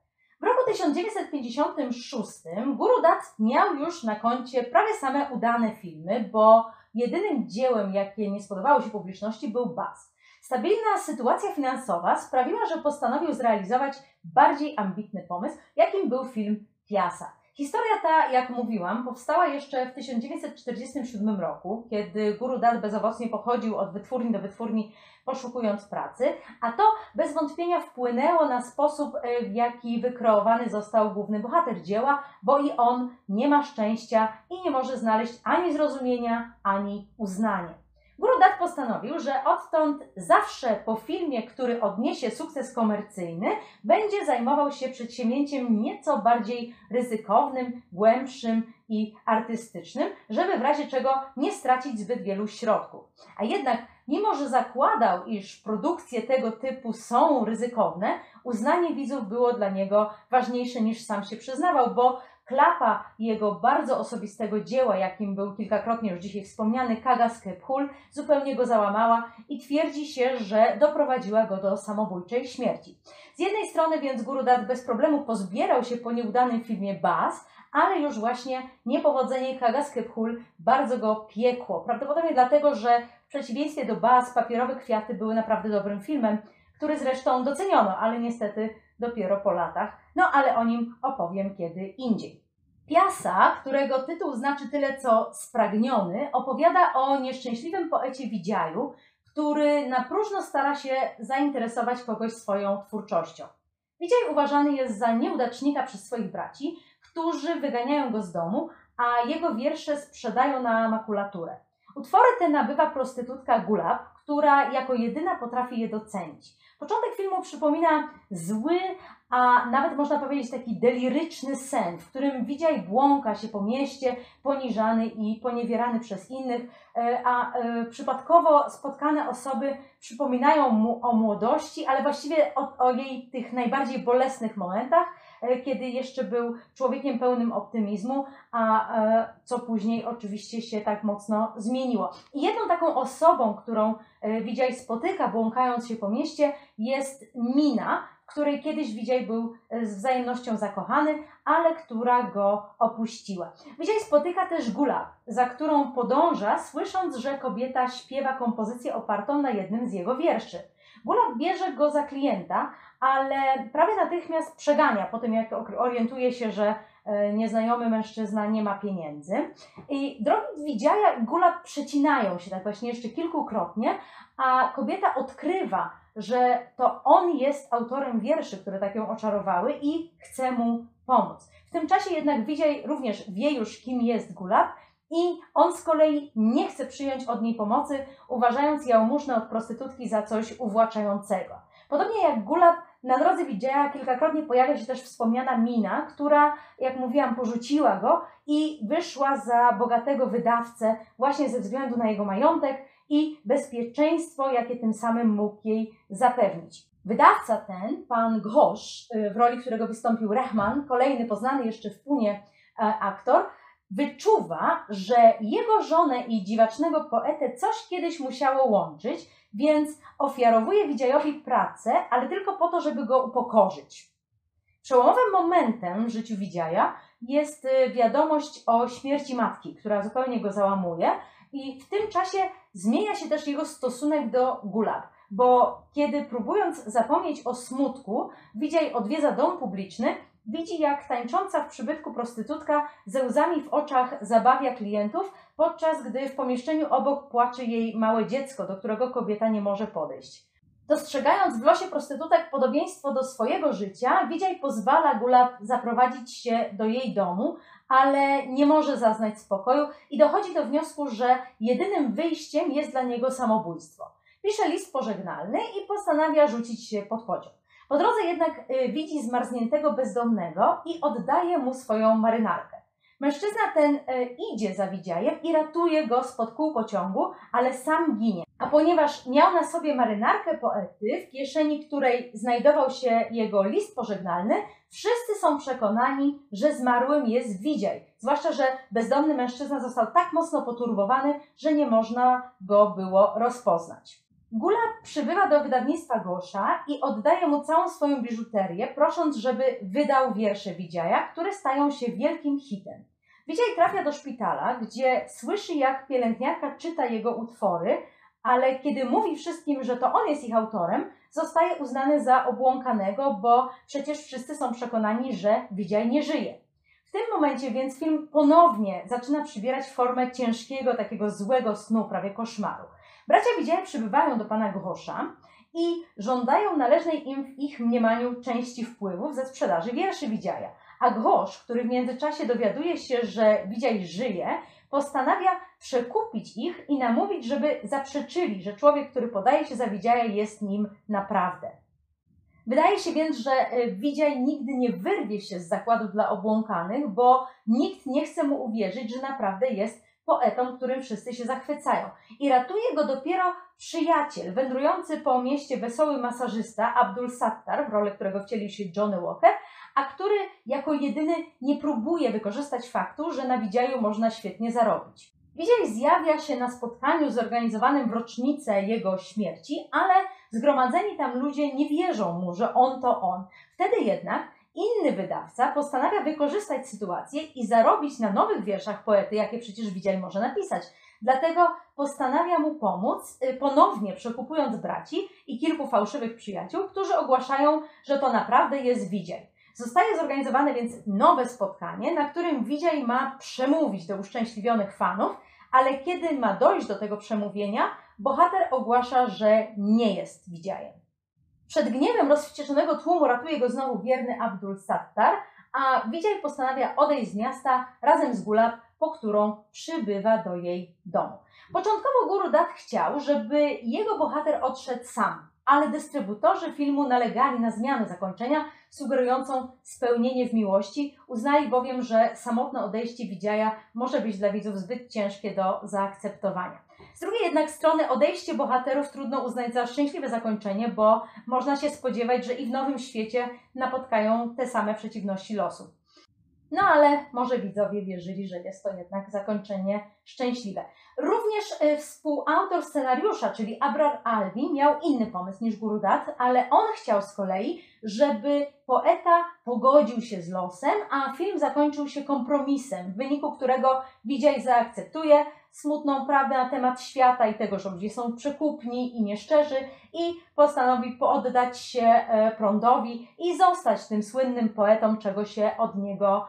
W roku 1956 Gurudat miał już na koncie prawie same udane filmy, bo jedynym dziełem, jakie nie spodobało się publiczności, był Bas. Stabilna sytuacja finansowa sprawiła, że postanowił zrealizować bardziej ambitny pomysł, jakim był film Piasa. Historia ta, jak mówiłam, powstała jeszcze w 1947 roku, kiedy Guru Dat bezowocnie pochodził od wytwórni do wytwórni poszukując pracy, a to bez wątpienia wpłynęło na sposób, e, w jaki wykreowany został główny bohater dzieła, bo i on nie ma szczęścia i nie może znaleźć ani zrozumienia, ani uznania. Guru Dat postanowił, że odtąd zawsze po filmie, który odniesie sukces komercyjny, będzie zajmował się przedsięwzięciem nieco bardziej ryzykownym, głębszym i artystycznym, żeby w razie czego nie stracić zbyt wielu środków. A jednak, mimo że zakładał, iż produkcje tego typu są ryzykowne, uznanie widzów było dla niego ważniejsze niż sam się przyznawał, bo klapa jego bardzo osobistego dzieła, jakim był kilkakrotnie już dzisiaj wspomniany Kagas Kephul, zupełnie go załamała i twierdzi się, że doprowadziła go do samobójczej śmierci. Z jednej strony więc Guru Dat bez problemu pozbierał się po nieudanym filmie Baz, ale już właśnie niepowodzenie Kagas Kephul bardzo go piekło. Prawdopodobnie dlatego, że w przeciwieństwie do Baz papierowe kwiaty były naprawdę dobrym filmem, który zresztą doceniono, ale niestety dopiero po latach. No ale o nim opowiem kiedy indziej. Piasa, którego tytuł znaczy tyle co spragniony, opowiada o nieszczęśliwym poecie Widziaju, który na próżno stara się zainteresować kogoś swoją twórczością. Widziaj uważany jest za nieudacznika przez swoich braci, którzy wyganiają go z domu, a jego wiersze sprzedają na makulaturę. Utwory te nabywa prostytutka Gulab, która jako jedyna potrafi je docenić. Początek filmu przypomina zły, a nawet można powiedzieć taki deliryczny sen, w którym Widziaj błąka się po mieście, poniżany i poniewierany przez innych, e, a e, przypadkowo spotkane osoby przypominają mu o młodości, ale właściwie o, o jej tych najbardziej bolesnych momentach, kiedy jeszcze był człowiekiem pełnym optymizmu, a co później oczywiście się tak mocno zmieniło. I jedną taką osobą, którą Widziaj spotyka, błąkając się po mieście, jest Mina, której kiedyś Widziaj był e, z wzajemnością zakochany, ale która go opuściła. Widziaj spotyka też Gula, za którą podąża, słysząc, że kobieta śpiewa kompozycję opartą na jednym z jego wierszy. Gula bierze go za klienta, ale prawie natychmiast przegania po tym, jak orientuje się, że e, nieznajomy mężczyzna nie ma pieniędzy. I drogi Widziaja Gula przecinają się tak właśnie jeszcze kilkukrotnie, a kobieta odkrywa, że to on jest autorem wierszy, które tak ją oczarowały i chce mu pomóc. W tym czasie jednak Widziaj również wie już, kim jest Gulab i on z kolei nie chce przyjąć od niej pomocy, uważając jałmużnę od prostytutki za coś uwłaczającego. Podobnie jak Gulab, na drodze Widziaja kilkakrotnie pojawia się też wspomniana Mina, która, jak mówiłam, porzuciła go i wyszła za bogatego wydawcę właśnie ze względu na jego majątek, i bezpieczeństwo, jakie tym samym mógł jej zapewnić. Wydawca ten, pan Ghosh, y, w roli którego wystąpił Rahman, kolejny poznany jeszcze w Punie e, aktor, wyczuwa, że jego żonę i dziwacznego poetę coś kiedyś musiało łączyć, więc ofiarowuje Widziajowi pracę, ale tylko po to, żeby go upokorzyć. Przełomowym momentem w życiu Widziaja jest y, wiadomość o śmierci matki, która zupełnie go załamuje i w tym czasie zmienia się też jego stosunek do Gulab, bo kiedy próbując zapomnieć o smutku, Widziaj odwiedza dom publiczny, widzi jak tańcząca w przybytku prostytutka ze łzami w oczach zabawia klientów, podczas gdy w pomieszczeniu obok płacze jej małe dziecko, do którego kobieta nie może podejść. Dostrzegając w losie prostytutek podobieństwo do swojego życia, Widziaj pozwala Gulab zaprowadzić się do jej domu, ale nie może zaznać spokoju i dochodzi do wniosku, że jedynym wyjściem jest dla niego samobójstwo. Pisze list pożegnalny i postanawia rzucić się pod pociąg. Po drodze jednak y, widzi zmarzniętego bezdomnego i oddaje mu swoją marynarkę. Mężczyzna ten y, idzie za Widziajem i ratuje go spod kół pociągu, ale sam ginie. A ponieważ miał na sobie marynarkę poety, w kieszeni której znajdował się jego list pożegnalny, wszyscy są przekonani, że zmarłym jest Widziaj. Zwłaszcza, że bezdomny mężczyzna został tak mocno poturbowany, że nie można go było rozpoznać. Gula przybywa do wydawnictwa Gosza i oddaje mu całą swoją biżuterię, prosząc, żeby wydał wiersze Widziaja, które stają się wielkim hitem. Widziaj trafia do szpitala, gdzie słyszy, jak pielęgniarka czyta jego utwory, ale kiedy mówi wszystkim, że to on jest ich autorem, zostaje uznany za obłąkanego, bo przecież wszyscy są przekonani, że Widziaj nie żyje. W tym momencie więc film ponownie zaczyna przybierać formę ciężkiego, takiego złego snu, prawie koszmaru. Bracia Widziaje przybywają do pana Grosza i żądają należnej im w ich mniemaniu części wpływów ze sprzedaży wierszy Widziaja. A Grosz, który w międzyczasie dowiaduje się, że Widziaj żyje, postanawia przekupić ich i namówić, żeby zaprzeczyli, że człowiek, który podaje się za Widziaja, jest nim naprawdę. Wydaje się więc, że e, Widziaj nigdy nie wyrwie się z zakładu dla obłąkanych, bo nikt nie chce mu uwierzyć, że naprawdę jest poetą, którym wszyscy się zachwycają. I ratuje go dopiero przyjaciel, wędrujący po mieście wesoły masażysta Abdul Sattar, w rolę którego wcielił się Johnny Walker, a który jako jedyny nie próbuje wykorzystać faktu, że na Widziaju można świetnie zarobić. Widziaj zjawia się na spotkaniu zorganizowanym w rocznicę jego śmierci, ale zgromadzeni tam ludzie nie wierzą mu, że on to on. Wtedy jednak inny wydawca postanawia wykorzystać sytuację i zarobić na nowych wierszach poety, jakie przecież Widziaj może napisać. Dlatego postanawia mu pomóc, y, ponownie przekupując braci i kilku fałszywych przyjaciół, którzy ogłaszają, że to naprawdę jest Widziaj. Zostaje zorganizowane więc nowe spotkanie, na którym Widziaj ma przemówić do uszczęśliwionych fanów, ale kiedy ma dojść do tego przemówienia, bohater ogłasza, że nie jest Widziajem. Przed gniewem rozwścieczonego tłumu ratuje go znowu wierny Abdul Sattar, a Widziaj postanawia odejść z miasta razem z Gulab, po którą przybywa do jej domu. Początkowo Guru Dat chciał, żeby jego bohater odszedł sam, ale dystrybutorzy filmu nalegali na zmianę zakończenia, sugerującą spełnienie w miłości. Uznali bowiem, że samotne odejście Widziaja może być dla widzów zbyt ciężkie do zaakceptowania. Z drugiej jednak strony odejście bohaterów trudno uznać za szczęśliwe zakończenie, bo można się spodziewać, że i w nowym świecie napotkają te same przeciwności losu. No ale może widzowie wierzyli, że jest to jednak zakończenie szczęśliwe. Również y, współautor scenariusza, czyli Abrar Alvi, miał inny pomysł niż Gurudat, ale on chciał z kolei, żeby poeta pogodził się z losem, a film zakończył się kompromisem, w wyniku którego Widziaj zaakceptuje smutną prawdę na temat świata i tego, że ludzie są przekupni i nieszczerzy i postanowi poddać się e, prądowi i zostać tym słynnym poetą, czego się od niego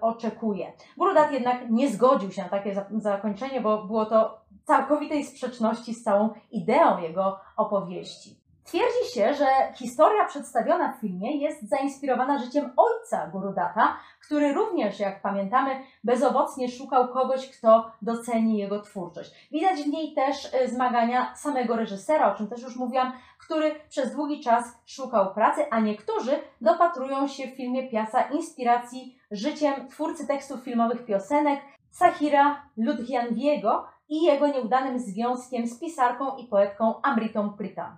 oczekuje. Brudat jednak nie zgodził się na takie zakończenie, bo było to całkowitej sprzeczności z całą ideą jego opowieści. Twierdzi się, że historia przedstawiona w filmie jest zainspirowana życiem ojca Gurudata, który również, jak pamiętamy, bezowocnie szukał kogoś, kto doceni jego twórczość. Widać w niej też y, zmagania samego reżysera, o czym też już mówiłam, który przez długi czas szukał pracy, a niektórzy dopatrują się w filmie Piasa inspiracji życiem twórcy tekstów filmowych piosenek Sahira Ludhianviego i jego nieudanym związkiem z pisarką i poetką Amritą Pritam.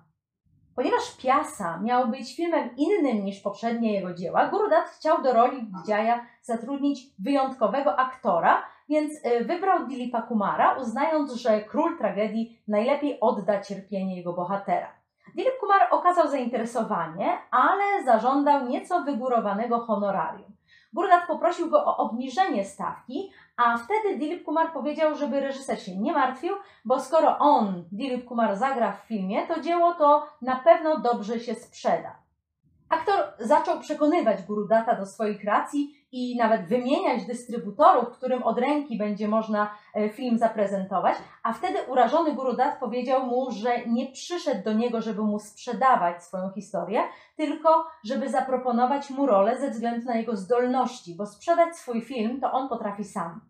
Ponieważ Piasa miał być filmem innym niż poprzednie jego dzieła, Gurudat chciał do roli Widziaja zatrudnić wyjątkowego aktora, więc y, wybrał Dilipa Kumara, uznając, że król tragedii najlepiej odda cierpienie jego bohatera. Dilip Kumar okazał zainteresowanie, ale zażądał nieco wygórowanego honorarium. Gurudat poprosił go o obniżenie stawki, a wtedy Dilip Kumar powiedział, żeby reżyser się nie martwił, bo skoro on, Dilip Kumar, zagra w filmie, to dzieło to na pewno dobrze się sprzeda. Aktor zaczął przekonywać Gurudata do swoich racji i nawet wymieniać dystrybutorów, którym od ręki będzie można e, film zaprezentować, a wtedy urażony Gurudat powiedział mu, że nie przyszedł do niego, żeby mu sprzedawać swoją historię, tylko żeby zaproponować mu rolę ze względu na jego zdolności, bo sprzedać swój film to on potrafi sam.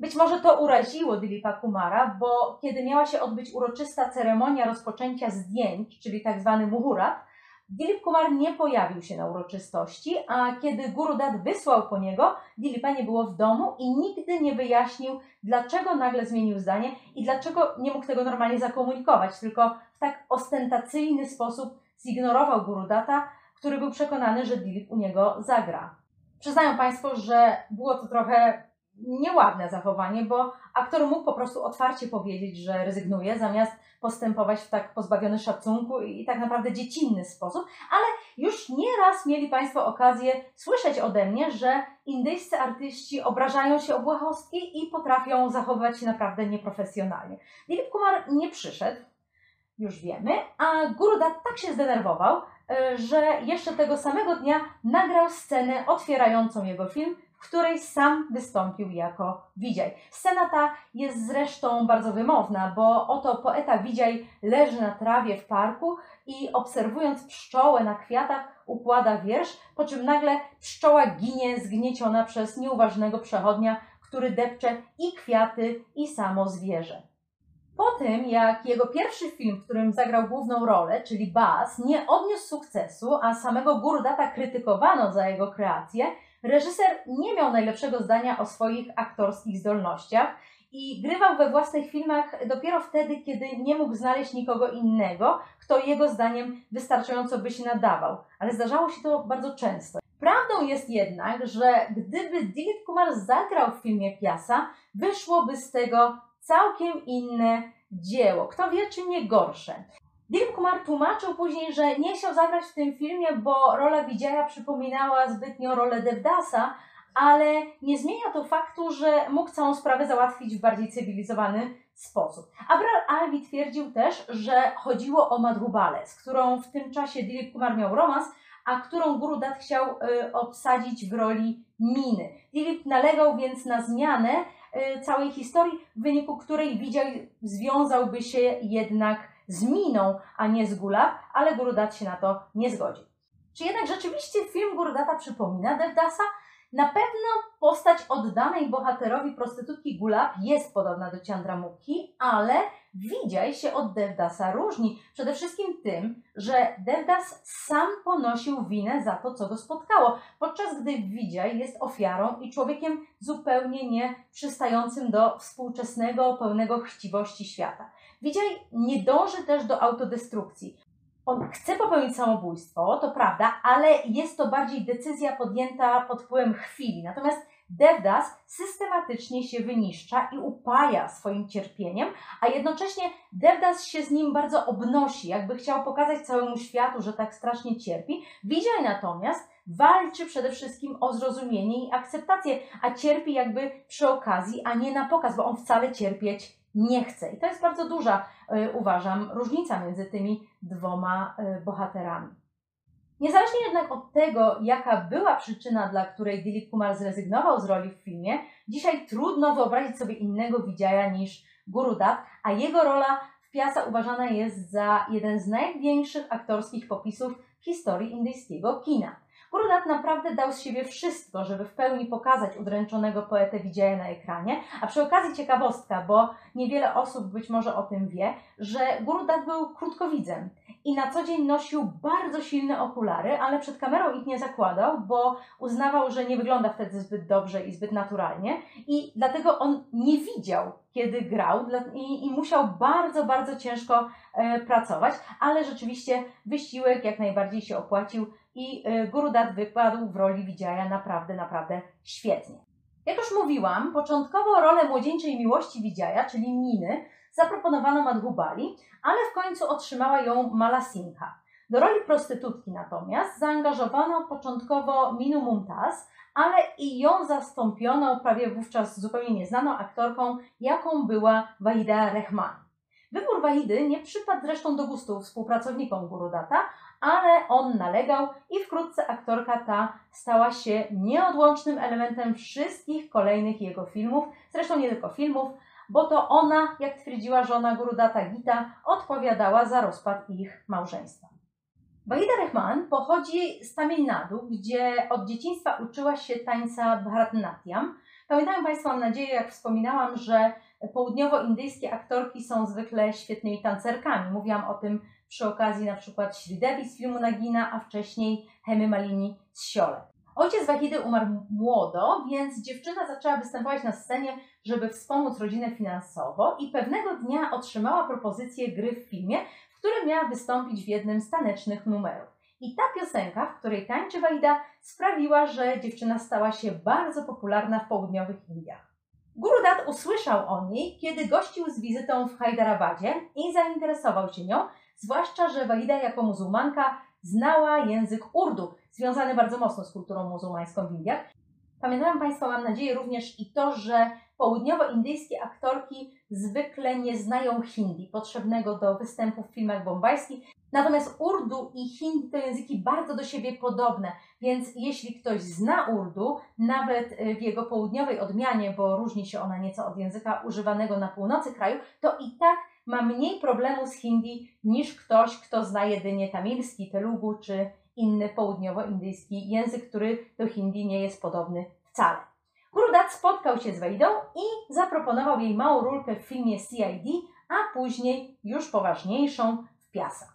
Być może to uraziło Dilipa Kumara, bo kiedy miała się odbyć uroczysta ceremonia rozpoczęcia zdjęć, czyli tak zwany muhurat, Dilip Kumar nie pojawił się na uroczystości, a kiedy Guru Dat wysłał po niego, Dilipa nie było w domu i nigdy nie wyjaśnił, dlaczego nagle zmienił zdanie i dlaczego nie mógł tego normalnie zakomunikować, tylko w tak ostentacyjny sposób zignorował Guru Data, który był przekonany, że Dilip u niego zagra. Przyznają Państwo, że było to trochę nieładne zachowanie, bo aktor mógł po prostu otwarcie powiedzieć, że rezygnuje, zamiast postępować w tak pozbawiony szacunku i tak naprawdę dziecinny sposób, ale już nieraz mieli Państwo okazję słyszeć ode mnie, że indyjscy artyści obrażają się o błahostki i potrafią zachowywać się naprawdę nieprofesjonalnie. Dilip Kumar nie przyszedł, już wiemy, a Gurudat tak się zdenerwował, e, że jeszcze tego samego dnia nagrał scenę otwierającą jego film, w której sam wystąpił jako Widziaj. Scena ta jest zresztą bardzo wymowna, bo oto poeta Widziaj leży na trawie w parku i obserwując pszczołę na kwiatach układa wiersz, po czym nagle pszczoła ginie zgnieciona przez nieuważnego przechodnia, który depcze i kwiaty, i samo zwierzę. Po tym, jak jego pierwszy film, w którym zagrał główną rolę, czyli Baz, nie odniósł sukcesu, a samego Gurdata krytykowano za jego kreację, reżyser nie miał najlepszego zdania o swoich aktorskich zdolnościach i grywał we własnych filmach dopiero wtedy, kiedy nie mógł znaleźć nikogo innego, kto jego zdaniem wystarczająco by się nadawał. Ale zdarzało się to bardzo często. Prawdą jest jednak, że gdyby Dilip Kumar zagrał w filmie Piasa, wyszłoby z tego całkiem inne dzieło. Kto wie, czy nie gorsze. Dilip Kumar tłumaczył później, że nie chciał zagrać w tym filmie, bo rola Widziaja przypominała zbytnio rolę Devdasa, ale nie zmienia to faktu, że mógł całą sprawę załatwić w bardziej cywilizowany sposób. Abrar Albi twierdził też, że chodziło o Madhubale, z którą w tym czasie Dilip Kumar miał romans, a którą Guru Dat chciał y, obsadzić w roli Miny. Dilip nalegał więc na zmianę y, całej historii, w wyniku której widział związałby się jednak z Miną, a nie z Gulab, ale Gurudat się na to nie zgodzi. Czy jednak rzeczywiście film Gurudata przypomina Devdasa? Na pewno postać oddanej bohaterowi prostytutki Gulab jest podobna do Chandramukhi, ale Widziaj się od Devdasa różni. Przede wszystkim tym, że Devdas sam ponosił winę za to, co go spotkało, podczas gdy Widziaj jest ofiarą i człowiekiem zupełnie nie przystającym do współczesnego, pełnego chciwości świata. Widziaj nie dąży też do autodestrukcji. On chce popełnić samobójstwo, to prawda, ale jest to bardziej decyzja podjęta pod wpływem chwili. Natomiast Devdas systematycznie się wyniszcza i upaja swoim cierpieniem, a jednocześnie Devdas się z nim bardzo obnosi, jakby chciał pokazać całemu światu, że tak strasznie cierpi. Widziaj natomiast walczy przede wszystkim o zrozumienie i akceptację, a cierpi jakby przy okazji, a nie na pokaz, bo on wcale cierpieć nie chce. I to jest bardzo duża, y, uważam, różnica między tymi dwoma y, bohaterami. Niezależnie jednak od tego, jaka była przyczyna, dla której Dilip Kumar zrezygnował z roli w filmie, dzisiaj trudno wyobrazić sobie innego widziaja niż Guru Dat, a jego rola w Piasa uważana jest za jeden z największych aktorskich popisów historii indyjskiego kina. Gurudat naprawdę dał z siebie wszystko, żeby w pełni pokazać udręczonego poetę Widziaja na ekranie, a przy okazji ciekawostka, bo niewiele osób być może o tym wie, że Gurudat był krótkowidzem i na co dzień nosił bardzo silne okulary, ale przed kamerą ich nie zakładał, bo uznawał, że nie wygląda wtedy zbyt dobrze i zbyt naturalnie. I dlatego on nie widział, kiedy grał i, i musiał bardzo, bardzo ciężko e, pracować, ale rzeczywiście wysiłek jak najbardziej się opłacił i e, Gurudat wykładł w roli Widziaja naprawdę, naprawdę świetnie. Jak już mówiłam, początkowo rolę młodzieńczej miłości Widziaja, czyli Miny, zaproponowano Madhubali, ale w końcu otrzymała ją Mala Singha. Do roli prostytutki natomiast zaangażowano początkowo Minu Mumtaz, ale i ją zastąpiono prawie wówczas zupełnie nieznaną aktorką, jaką była Wahida Rehman. Wybór Wahidy nie przypadł zresztą do gustu współpracownikom Gurudata, ale on nalegał i wkrótce aktorka ta stała się nieodłącznym elementem wszystkich kolejnych jego filmów, zresztą nie tylko filmów, bo to ona, jak twierdziła żona Gurudata Gita, odpowiadała za rozpad ich małżeństwa. Wahida Rehman pochodzi z Tamil Nadu, gdzie od dzieciństwa uczyła się tańca Bharatanatyam. Pamiętają Państwo, mam nadzieję, jak wspominałam, że południowoindyjskie aktorki są zwykle świetnymi tancerkami. Mówiłam o tym przy okazji na przykład Sridevi z filmu Nagina, a wcześniej Hemy Malini z Siole. Ojciec Wahidy umarł młodo, więc dziewczyna zaczęła występować na scenie, żeby wspomóc rodzinę finansowo i pewnego dnia otrzymała propozycję gry w filmie, w którym miała wystąpić w jednym z tanecznych numerów. I ta piosenka, w której tańczy Waida, sprawiła, że dziewczyna stała się bardzo popularna w południowych Indiach. Guru Dat usłyszał o niej, kiedy gościł z wizytą w Hyderabad i zainteresował się nią, zwłaszcza, że Waida jako muzułmanka znała język urdu, związany bardzo mocno z kulturą muzułmańską w Indiach. Pamiętają Państwo, mam nadzieję, również i to, że południowoindyjskie aktorki zwykle nie znają hindi, potrzebnego do występów w filmach bombajskich. Natomiast urdu i hindi to języki bardzo do siebie podobne, więc jeśli ktoś zna urdu, nawet y, w jego południowej odmianie, bo różni się ona nieco od języka używanego na północy kraju, to i tak ma mniej problemu z hindi niż ktoś, kto zna jedynie tamilski, telugu czy inny południowoindyjski język, który do hindi nie jest podobny wcale. Gurudat spotkał się z Wejdą i zaproponował jej małą rulkę w filmie CID, a później już poważniejszą w Piasa.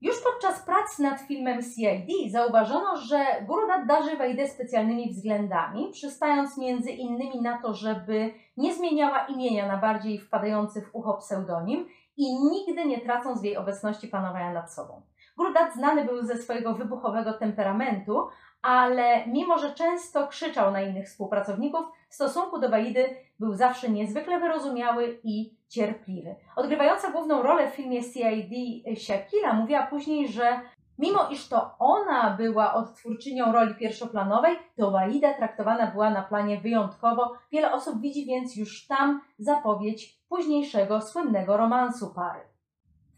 Już podczas prac nad filmem CID zauważono, że Gurudat darzy Wejdę specjalnymi względami, przystając między innymi na to, żeby nie zmieniała imienia na bardziej wpadający w ucho pseudonim i nigdy nie tracąc w jej obecności panowania nad sobą. Gurudat znany był ze swojego wybuchowego temperamentu, ale mimo, że często krzyczał na innych współpracowników, w stosunku do Waidy był zawsze niezwykle wyrozumiały i cierpliwy. Odgrywająca główną rolę w filmie CID Shakila mówiła później, że mimo iż to ona była odtwórczynią roli pierwszoplanowej, to Waida traktowana była na planie wyjątkowo. Wiele osób widzi więc już tam zapowiedź późniejszego słynnego romansu pary.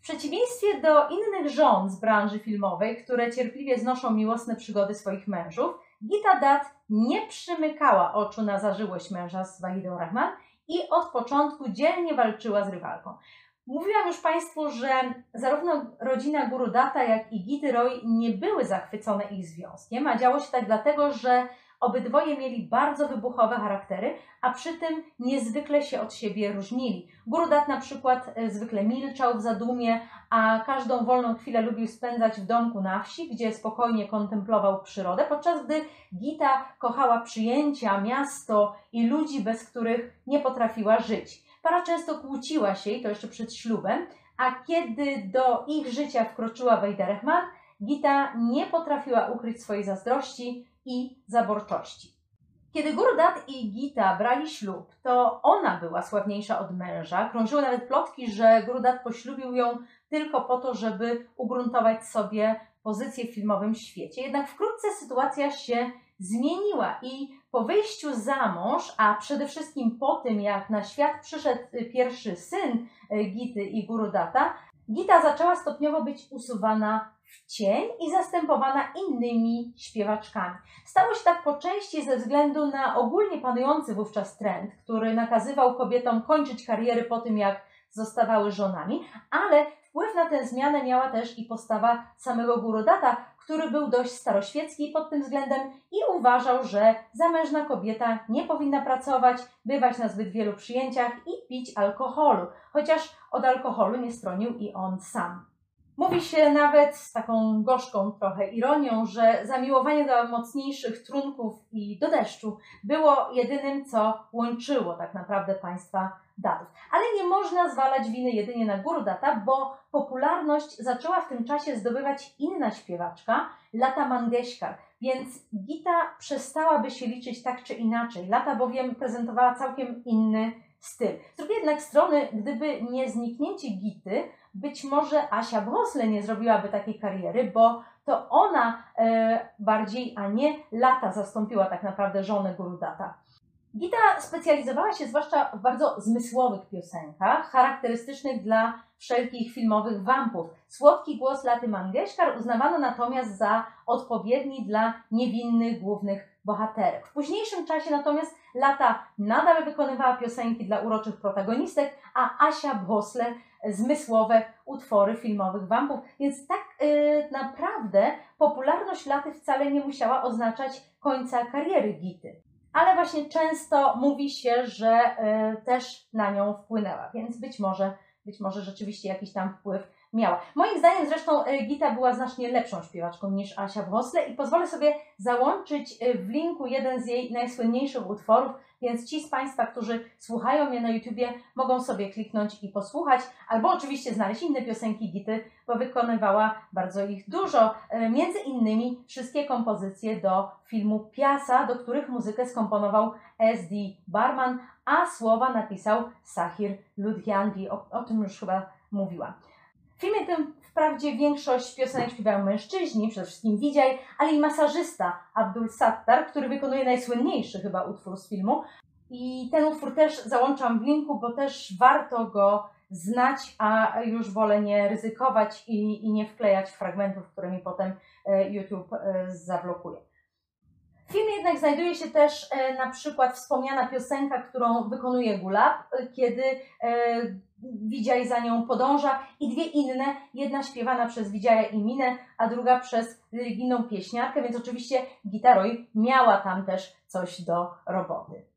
Przeciwieństwie do innych żon z branży filmowej, które cierpliwie znoszą miłosne przygody swoich mężów, Gita Dat nie przymykała oczu na zażyłość męża z Wahidą Rahman i od początku dzielnie walczyła z rywalką. Mówiłam już Państwu, że zarówno rodzina Guru Data, jak i Gity Roy nie były zachwycone ich związkiem, a działo się tak dlatego, że Obydwoje mieli bardzo wybuchowe charaktery, a przy tym niezwykle się od siebie różnili. Gurudat na przykład e, zwykle milczał w zadumie, a każdą wolną chwilę lubił spędzać w domku na wsi, gdzie spokojnie kontemplował przyrodę, podczas gdy Gita kochała przyjęcia, miasto i ludzi, bez których nie potrafiła żyć. Para często kłóciła się, i to jeszcze przed ślubem, a kiedy do ich życia wkroczyła Wejda Rehman, Gita nie potrafiła ukryć swojej zazdrości, i zaborczości. Kiedy Gurdat i Gita brali ślub, to ona była sławniejsza od męża. Krążyły nawet plotki, że Gurdat poślubił ją tylko po to, żeby ugruntować sobie pozycję w filmowym świecie. Jednak wkrótce sytuacja się zmieniła i po wyjściu za mąż, a przede wszystkim po tym, jak na świat przyszedł pierwszy syn Gity i Gurudata, Gita zaczęła stopniowo być usuwana w cień i zastępowana innymi śpiewaczkami. Stało się tak po części ze względu na ogólnie panujący wówczas trend, który nakazywał kobietom kończyć kariery po tym, jak zostawały żonami, ale wpływ na tę zmianę miała też i postawa samego Gurodata, który był dość staroświecki pod tym względem i uważał, że zamężna kobieta nie powinna pracować, bywać na zbyt wielu przyjęciach i pić alkoholu, chociaż od alkoholu nie stronił i on sam. Mówi się nawet z taką gorzką trochę ironią, że zamiłowanie do mocniejszych trunków i do deszczu było jedynym, co łączyło tak naprawdę państwa datów. Ale nie można zwalać winy jedynie na guru data, bo popularność zaczęła w tym czasie zdobywać inna śpiewaczka, Lata Mangeshkar, więc Gita przestałaby się liczyć tak czy inaczej. Lata bowiem prezentowała całkiem inny styl. Z drugiej jednak strony, gdyby nie zniknięcie Gity, być może Asia Brosle nie zrobiłaby takiej kariery, bo to ona e, bardziej, a nie Lata zastąpiła tak naprawdę żonę Gurudata. Gita specjalizowała się zwłaszcza w bardzo zmysłowych piosenkach, charakterystycznych dla wszelkich filmowych wampów. Słodki głos Laty Mangeshkar uznawano natomiast za odpowiedni dla niewinnych głównych bohaterek. W późniejszym czasie natomiast Lata nadal wykonywała piosenki dla uroczych protagonistek, a Asia Bosle zmysłowe utwory filmowych wampów. Więc tak yy, naprawdę popularność Laty wcale nie musiała oznaczać końca kariery Gity. Ale właśnie często mówi się, że yy, też na nią wpłynęła, więc być może, być może rzeczywiście jakiś tam wpływ miała. Moim zdaniem zresztą e, Gita była znacznie lepszą śpiewaczką niż Asia Wosle i pozwolę sobie załączyć e, w linku jeden z jej najsłynniejszych utworów, więc ci z Państwa, którzy słuchają mnie na YouTubie, mogą sobie kliknąć i posłuchać, albo oczywiście znaleźć inne piosenki Gity, bo wykonywała bardzo ich dużo. E, między innymi wszystkie kompozycje do filmu Piasa, do których muzykę skomponował S.D. Barman, a słowa napisał Sahir Ludhianvi, o, o tym już chyba mówiłam. W filmie tym wprawdzie większość piosenek śpiewają mężczyźni, przede wszystkim Widziaj, ale i masażysta Abdul Sattar, który wykonuje najsłynniejszy chyba utwór z filmu. I ten utwór też załączam w linku, bo też warto go znać, a już wolę nie ryzykować i, i nie wklejać fragmentów, które mi potem e, YouTube e, zablokuje. Filmie jednak znajduje się też e, na przykład wspomniana piosenka, którą wykonuje Gulab, e, kiedy e, Widziaj za nią podąża i dwie inne, jedna śpiewana przez Widziaja i Minę, a druga przez religijną pieśniarkę, więc oczywiście Gitaroj miała tam też coś do roboty.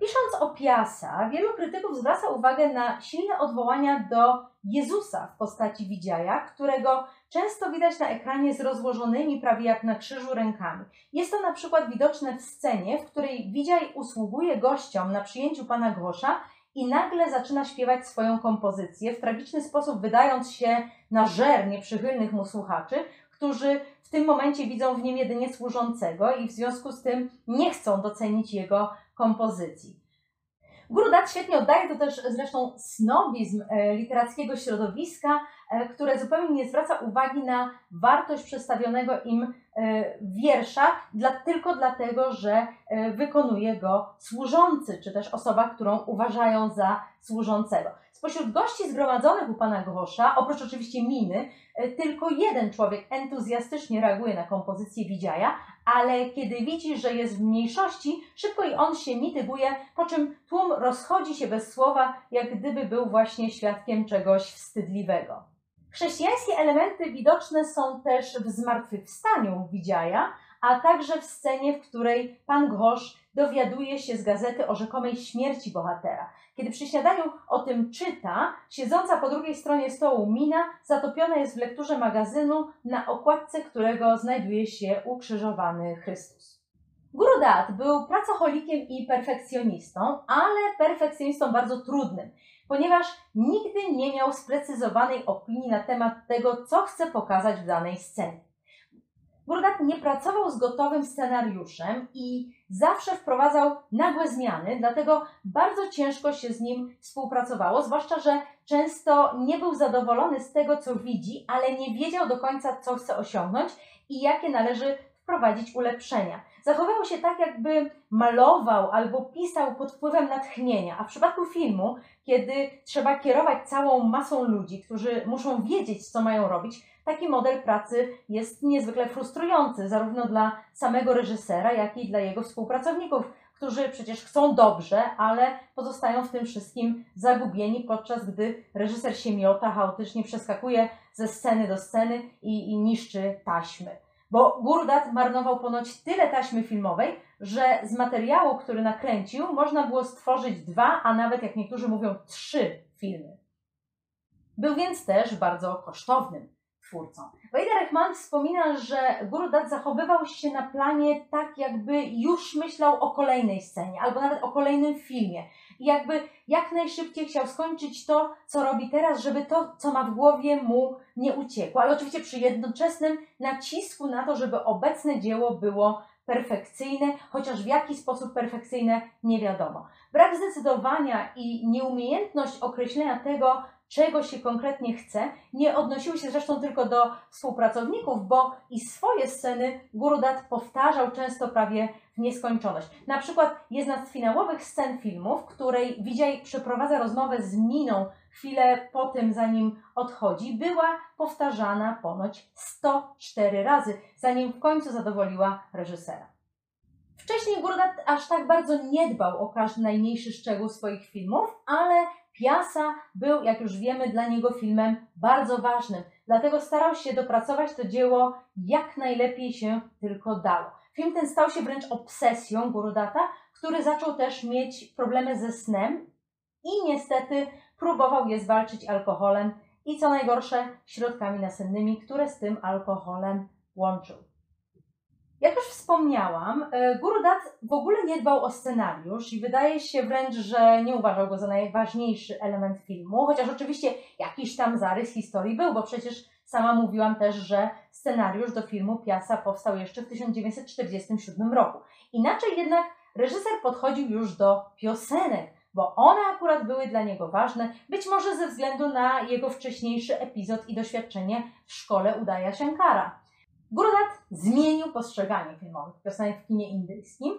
Pisząc o Piasa, wielu krytyków zwraca uwagę na silne odwołania do Jezusa w postaci Widziaja, którego często widać na ekranie z rozłożonymi prawie jak na krzyżu rękami. Jest to na przykład widoczne w scenie, w której Widziaj usługuje gościom na przyjęciu pana Grosza i nagle zaczyna śpiewać swoją kompozycję, w tragiczny sposób wydając się na żer nieprzychylnych mu słuchaczy, którzy w tym momencie widzą w nim jedynie służącego i w związku z tym nie chcą docenić jego kompozycji. Grudat świetnie oddaje to też zresztą snobizm e, literackiego środowiska, które zupełnie nie zwraca uwagi na wartość przedstawionego im e, wiersza dla, tylko dlatego, że wykonuje go służący, czy też osoba, którą uważają za służącego. Spośród gości zgromadzonych u pana Grosza, oprócz oczywiście Miny, tylko jeden człowiek entuzjastycznie reaguje na kompozycję Widziaja, ale kiedy widzi, że jest w mniejszości, szybko i on się mityguje, po czym tłum rozchodzi się bez słowa, jak gdyby był właśnie świadkiem czegoś wstydliwego. Chrześcijańskie elementy widoczne są też w zmartwychwstaniu Widziaja, a także w scenie, w której pan Gosz dowiaduje się z gazety o rzekomej śmierci bohatera. Kiedy przy śniadaniu o tym czyta, siedząca po drugiej stronie stołu Mina zatopiona jest w lekturze magazynu, na okładce którego znajduje się ukrzyżowany Chrystus. Guru Dat był pracocholikiem i perfekcjonistą, ale perfekcjonistą bardzo trudnym, ponieważ nigdy nie miał sprecyzowanej opinii na temat tego, co chce pokazać w danej scenie. Burdak nie pracował z gotowym scenariuszem i zawsze wprowadzał nagłe zmiany, dlatego bardzo ciężko się z nim współpracowało, zwłaszcza, że często nie był zadowolony z tego, co widzi, ale nie wiedział do końca, co chce osiągnąć i jakie należy wprowadzić ulepszenia. Zachowywał się tak, jakby malował albo pisał pod wpływem natchnienia, a w przypadku filmu, kiedy trzeba kierować całą masą ludzi, którzy muszą wiedzieć, co mają robić, taki model pracy jest niezwykle frustrujący, zarówno dla samego reżysera, jak i dla jego współpracowników, którzy przecież chcą dobrze, ale pozostają w tym wszystkim zagubieni, podczas gdy reżyser się miota, chaotycznie przeskakuje ze sceny do sceny i, i niszczy taśmy. Bo Gurdat marnował ponoć tyle taśmy filmowej, że z materiału, który nakręcił, można było stworzyć dwa, a nawet, jak niektórzy mówią, trzy filmy. Był więc też bardzo kosztownym twórcą. Wejda Rehman wspomina, że Guru zachowywał się na planie tak, jakby już myślał o kolejnej scenie, albo nawet o kolejnym filmie. Jakby jak najszybciej chciał skończyć to, co robi teraz, żeby to, co ma w głowie, mu nie uciekło. Ale oczywiście przy jednoczesnym nacisku na to, żeby obecne dzieło było perfekcyjne, chociaż w jaki sposób perfekcyjne nie wiadomo. Brak zdecydowania i nieumiejętność określenia tego, czego się konkretnie chce, nie odnosiły się zresztą tylko do współpracowników, bo i swoje sceny Gurudat powtarzał często prawie w nieskończoność. Na przykład jedna z finałowych scen filmu, w której Widziaj przeprowadza rozmowę z Miną chwilę po tym, zanim odchodzi, była powtarzana ponoć 104 razy, zanim w końcu zadowoliła reżysera. Wcześniej Gurudat aż tak bardzo nie dbał o każdy najmniejszy szczegół swoich filmów, ale Piasa był, jak już wiemy, dla niego filmem bardzo ważnym, dlatego starał się dopracować to dzieło jak najlepiej się tylko dało. Film ten stał się wręcz obsesją Gurudata, który zaczął też mieć problemy ze snem i niestety próbował je zwalczyć alkoholem i co najgorsze środkami nasennymi, które z tym alkoholem łączył. Jak już wspomniałam, e, Guru Dat w ogóle nie dbał o scenariusz i wydaje się wręcz, że nie uważał go za najważniejszy element filmu, chociaż oczywiście jakiś tam zarys historii był, bo przecież sama mówiłam też, że scenariusz do filmu Piasa powstał jeszcze w 1947 roku. Inaczej jednak reżyser podchodził już do piosenek, bo one akurat były dla niego ważne, być może ze względu na jego wcześniejszy epizod i doświadczenie w szkole Udaya Shankara. Gurudat zmienił postrzeganie filmowych piosenek w kinie indyjskim.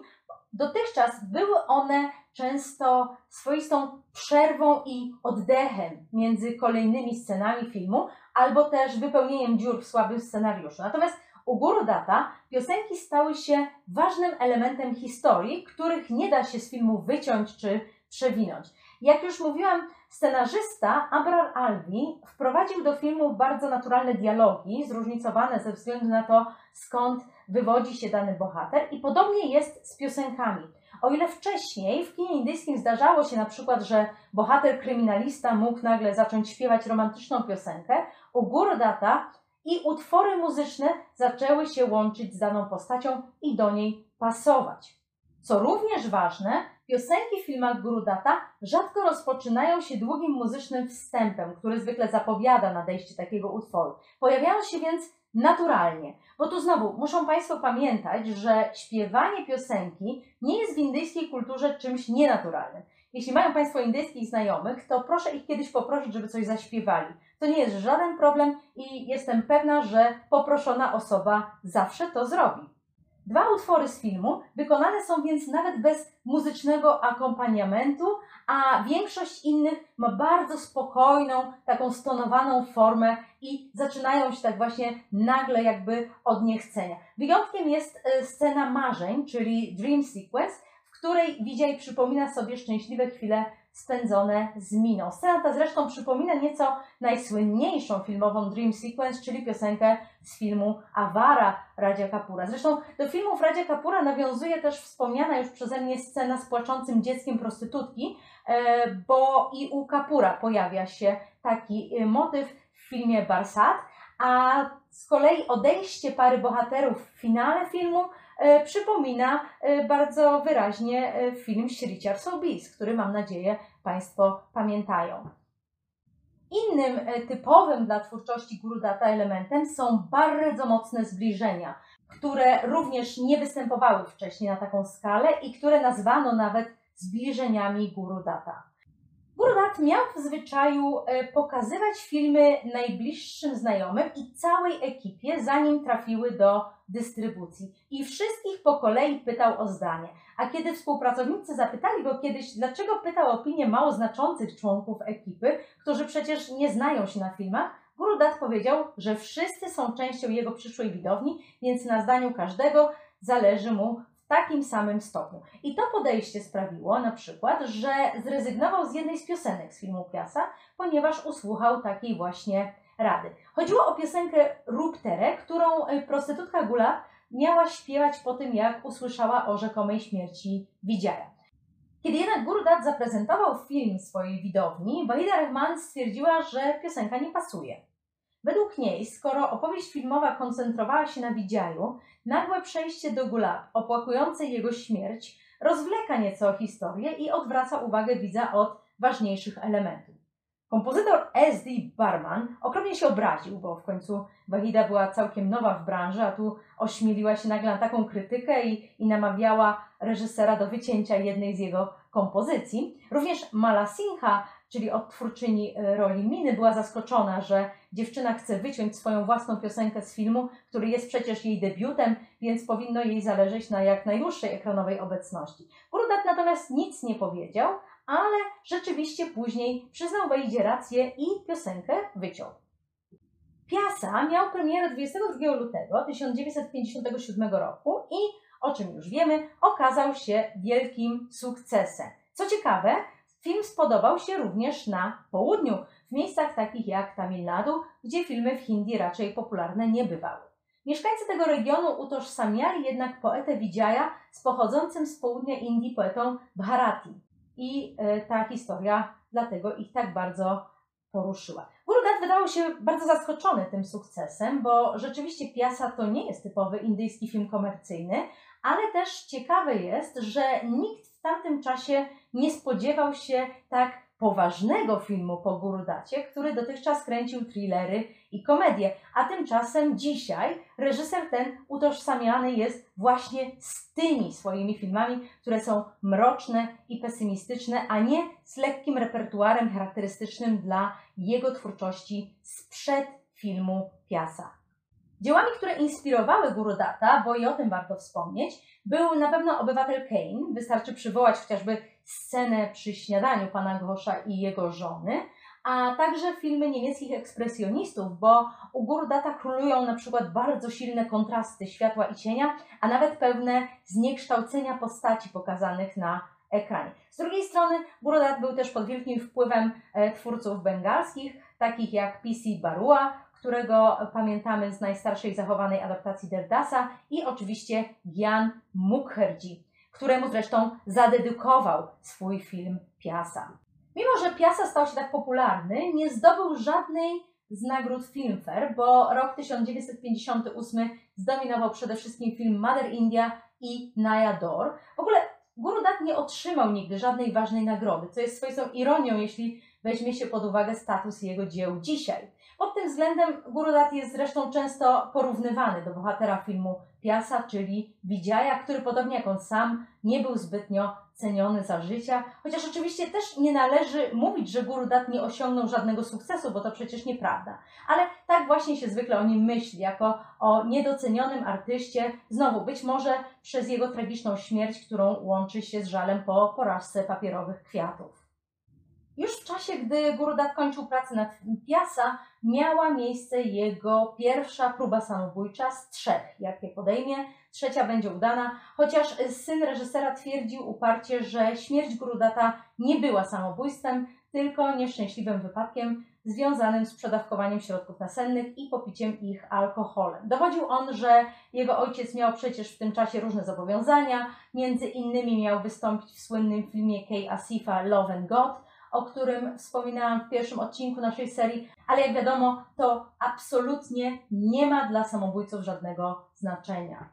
Dotychczas były one często swoistą przerwą i oddechem między kolejnymi scenami filmu, albo też wypełnieniem dziur w słabym scenariuszu. Natomiast u Gurudata piosenki stały się ważnym elementem historii, których nie da się z filmu wyciąć czy przewinąć. Jak już mówiłam, scenarzysta Abrar Alvi wprowadził do filmu bardzo naturalne dialogi, zróżnicowane ze względu na to, skąd wywodzi się dany bohater, i podobnie jest z piosenkami. O ile wcześniej w kinie indyjskim zdarzało się na przykład, że bohater kryminalista mógł nagle zacząć śpiewać romantyczną piosenkę, u Gurudata i utwory muzyczne zaczęły się łączyć z daną postacią i do niej pasować. Co również ważne, piosenki w filmach Gurudata rzadko rozpoczynają się długim muzycznym wstępem, który zwykle zapowiada nadejście takiego utworu. Pojawiają się więc naturalnie, bo tu znowu muszą Państwo pamiętać, że śpiewanie piosenki nie jest w indyjskiej kulturze czymś nienaturalnym. Jeśli mają Państwo indyjskich znajomych, to proszę ich kiedyś poprosić, żeby coś zaśpiewali. To nie jest żaden problem i jestem pewna, że poproszona osoba zawsze to zrobi. Dwa utwory z filmu wykonane są więc nawet bez muzycznego akompaniamentu, a większość innych ma bardzo spokojną, taką stonowaną formę i zaczynają się tak właśnie nagle jakby od niechcenia. Wyjątkiem jest e, scena marzeń, czyli Dream Sequence, w której Widziaj przypomina sobie szczęśliwe chwile spędzone z miną. Scena ta zresztą przypomina nieco najsłynniejszą filmową Dream Sequence, czyli piosenkę z filmu Awara Radzia Kapura. Zresztą do filmów Radzia Kapura nawiązuje też wspomniana już przeze mnie scena z płaczącym dzieckiem prostytutki, e, bo i u Kapura pojawia się taki e, motyw w filmie Barsat, a z kolei odejście pary bohaterów w finale filmu przypomina e, bardzo wyraźnie e, film Śriciar Sobis, który mam nadzieję Państwo pamiętają. Innym typowym dla twórczości Gurudata elementem są bardzo mocne zbliżenia, które również nie występowały wcześniej na taką skalę i które nazwano nawet zbliżeniami Gurudata. Gurudat miał w zwyczaju pokazywać filmy najbliższym znajomym i całej ekipie, zanim trafiły do dystrybucji i wszystkich po kolei pytał o zdanie. A kiedy współpracownicy zapytali go kiedyś, dlaczego pytał opinię mało znaczących członków ekipy, którzy przecież nie znają się na filmach, Gurudat powiedział, że wszyscy są częścią jego przyszłej widowni, więc na zdaniu każdego zależy mu takim samym stopniu. I to podejście sprawiło na przykład, że zrezygnował z jednej z piosenek z filmu Piasa, ponieważ usłuchał takiej właśnie rady. Chodziło o piosenkę Ruptere, którą e, prostytutka Gula miała śpiewać po tym, jak usłyszała o rzekomej śmierci Widziaja. Kiedy jednak Gurdat zaprezentował film swojej widowni, Wahida Rahman stwierdziła, że piosenka nie pasuje. Według niej, skoro opowieść filmowa koncentrowała się na Widziaju, nagłe przejście do Gulab, opłakującej jego śmierć, rozwleka nieco historię i odwraca uwagę widza od ważniejszych elementów. Kompozytor S.D. Barman okropnie się obraził, bo w końcu Wahida była całkiem nowa w branży, a tu ośmieliła się nagle na taką krytykę i, i namawiała reżysera do wycięcia jednej z jego kompozycji. Również Mala Singha, czyli odtwórczyni e, roli Miny, była zaskoczona, że dziewczyna chce wyciąć swoją własną piosenkę z filmu, który jest przecież jej debiutem, więc powinno jej zależeć na jak najdłuższej ekranowej obecności. Brudat natomiast nic nie powiedział, ale rzeczywiście później przyznał Wejdzie rację i piosenkę wyciął. Piasa miał premierę 22 lutego 1957 roku i, o czym już wiemy, okazał się wielkim sukcesem. Co ciekawe, film spodobał się również na południu, w miejscach takich jak Tamil Nadu, gdzie filmy w hindi raczej popularne nie bywały. Mieszkańcy tego regionu utożsamiali jednak poetę Widziaja z pochodzącym z południa Indii poetą Bharati i e, ta historia dlatego ich tak bardzo poruszyła. Gurudat wydawał się bardzo zaskoczony tym sukcesem, bo rzeczywiście Piasa to nie jest typowy indyjski film komercyjny, ale też ciekawe jest, że nikt w tamtym czasie nie spodziewał się tak poważnego filmu po Gurudacie, który dotychczas kręcił thrillery i komedie. A tymczasem dzisiaj reżyser ten utożsamiany jest właśnie z tymi swoimi filmami, które są mroczne i pesymistyczne, a nie z lekkim repertuarem charakterystycznym dla jego twórczości sprzed filmu Piasa. Dziełami, które inspirowały Gurudata, bo i o tym warto wspomnieć, był na pewno Obywatel Kane. Wystarczy przywołać chociażby scenę przy śniadaniu pana Gosza i jego żony, a także filmy niemieckich ekspresjonistów, bo u Gurudata królują na przykład bardzo silne kontrasty światła i cienia, a nawet pewne zniekształcenia postaci pokazanych na ekranie. Z drugiej strony Gurudat był też pod wielkim wpływem e, twórców bengalskich, takich jak P.C. Barua, którego pamiętamy z najstarszej zachowanej adaptacji Derdasa i oczywiście Gyan Mukherjee, któremu zresztą zadedykował swój film Piasa. Mimo, że Piasa stał się tak popularny, nie zdobył żadnej z nagród Filmfare, bo rok 1958 zdominował przede wszystkim film Mother India i Naya Dor. W ogóle Guru Dutt nie otrzymał nigdy żadnej ważnej nagrody, co jest swoistą ironią, jeśli weźmie się pod uwagę status jego dzieł dzisiaj. Pod tym względem Gurudat jest zresztą często porównywany do bohatera filmu Piasa, czyli Widziaja, który podobnie jak on sam nie był zbytnio ceniony za życia, chociaż oczywiście też nie należy mówić, że Gurudat nie osiągnął żadnego sukcesu, bo to przecież nieprawda. Ale tak właśnie się zwykle o nim myśli, jako o niedocenionym artyście, znowu być może przez jego tragiczną śmierć, którą łączy się z żalem po porażce papierowych kwiatów. Już w czasie, gdy Gurudat kończył pracę nad Piasa, miała miejsce jego pierwsza próba samobójcza z trzech, jakie podejmie. Trzecia będzie udana, chociaż syn reżysera twierdził uparcie, że śmierć Gurudata nie była samobójstwem, tylko nieszczęśliwym wypadkiem związanym z przedawkowaniem środków nasennych i popiciem ich alkoholem. Dowodził on, że jego ojciec miał przecież w tym czasie różne zobowiązania, między innymi miał wystąpić w słynnym filmie Kay Asifa Love and God, o którym wspominałam w pierwszym odcinku naszej serii, ale jak wiadomo, to absolutnie nie ma dla samobójców żadnego znaczenia.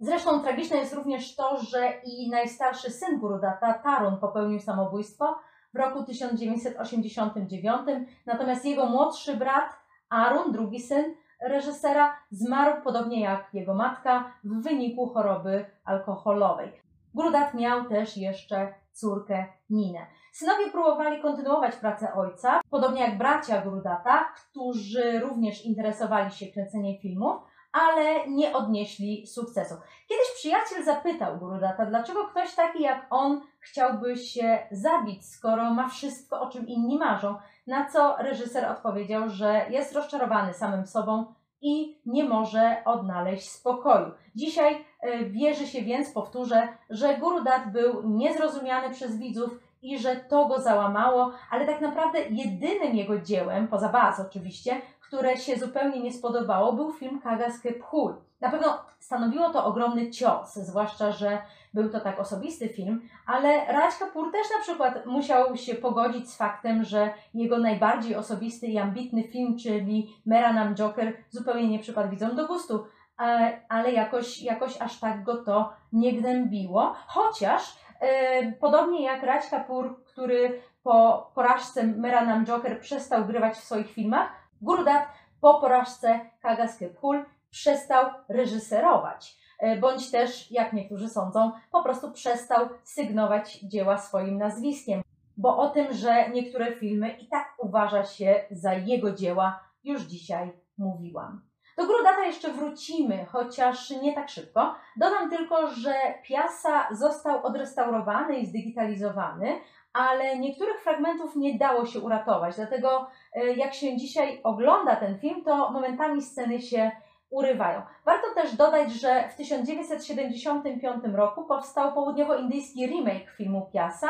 Zresztą tragiczne jest również to, że i najstarszy syn Gurudata, Tarun, popełnił samobójstwo w roku 1989, natomiast jego młodszy brat, Arun, drugi syn reżysera, zmarł podobnie jak jego matka w wyniku choroby alkoholowej. Gurudat miał też jeszcze córkę Ninę. Synowie próbowali kontynuować pracę ojca, podobnie jak bracia Gurudata, którzy również interesowali się kręceniem filmów, ale nie odnieśli sukcesu. Kiedyś przyjaciel zapytał Gurudata, dlaczego ktoś taki jak on chciałby się zabić, skoro ma wszystko, o czym inni marzą. Na co reżyser odpowiedział, że jest rozczarowany samym sobą i nie może odnaleźć spokoju. Dzisiaj e, wierzy się więc, powtórzę, że Gurudat był niezrozumiany przez widzów i że to go załamało, ale tak naprawdę jedynym jego dziełem, poza Baz oczywiście, które się zupełnie nie spodobało, był film Kagasky Phul. Na pewno stanowiło to ogromny cios, zwłaszcza, że był to tak osobisty film, ale Raj Kapoor też na przykład musiał się pogodzić z faktem, że jego najbardziej osobisty i ambitny film, czyli Meranam Joker, zupełnie nie przypadł widzom do gustu, e, ale jakoś, jakoś aż tak go to nie gnębiło, chociaż podobnie jak Raj Kapoor, który po porażce Meranam Joker przestał grywać w swoich filmach, Gurdat po porażce Kagasky Phul przestał reżyserować, e, bądź też, jak niektórzy sądzą, po prostu przestał sygnować dzieła swoim nazwiskiem, bo o tym, że niektóre filmy i tak uważa się za jego dzieła, już dzisiaj mówiłam. Do Grudata jeszcze wrócimy, chociaż nie tak szybko. Dodam tylko, że Piasa został odrestaurowany i zdigitalizowany, ale niektórych fragmentów nie dało się uratować. Dlatego, e, jak się dzisiaj ogląda ten film, to momentami sceny się urywają. Warto też dodać, że w 1975 roku powstał południowoindyjski remake filmu Piasa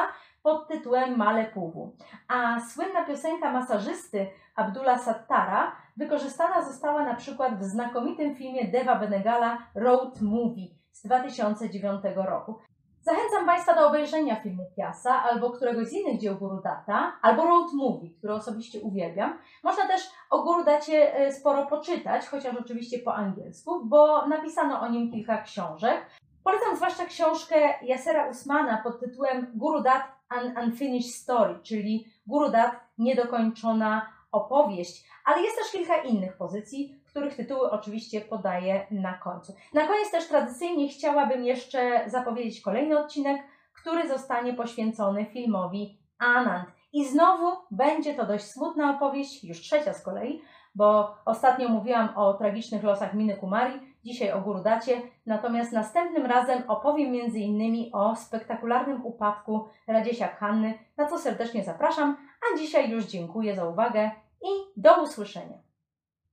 pod tytułem Male Puwu, a słynna piosenka masażysty Abdullah Sattara wykorzystana została na przykład w znakomitym filmie Deva Benegala Road Movie z 2009 roku. Zachęcam Państwa do obejrzenia filmu Piasa albo któregoś z innych dzieł Gurudata, albo road movie, które osobiście uwielbiam. Można też o Gurudacie e, sporo poczytać, chociaż oczywiście po angielsku, bo napisano o nim kilka książek. Polecam zwłaszcza książkę Yasera Usmana pod tytułem Gurudat An Unfinished Story, czyli Gurudat niedokończona opowieść, ale jest też kilka innych pozycji, których tytuły oczywiście podaję na końcu. Na koniec też tradycyjnie chciałabym jeszcze zapowiedzieć kolejny odcinek, który zostanie poświęcony filmowi Anand. I znowu będzie to dość smutna opowieść, już trzecia z kolei, bo ostatnio mówiłam o tragicznych losach Miny Kumari, dzisiaj o Gurudacie, natomiast następnym razem opowiem m.in. o spektakularnym upadku Radziesia Khanny, na co serdecznie zapraszam, a dzisiaj już dziękuję za uwagę i do usłyszenia.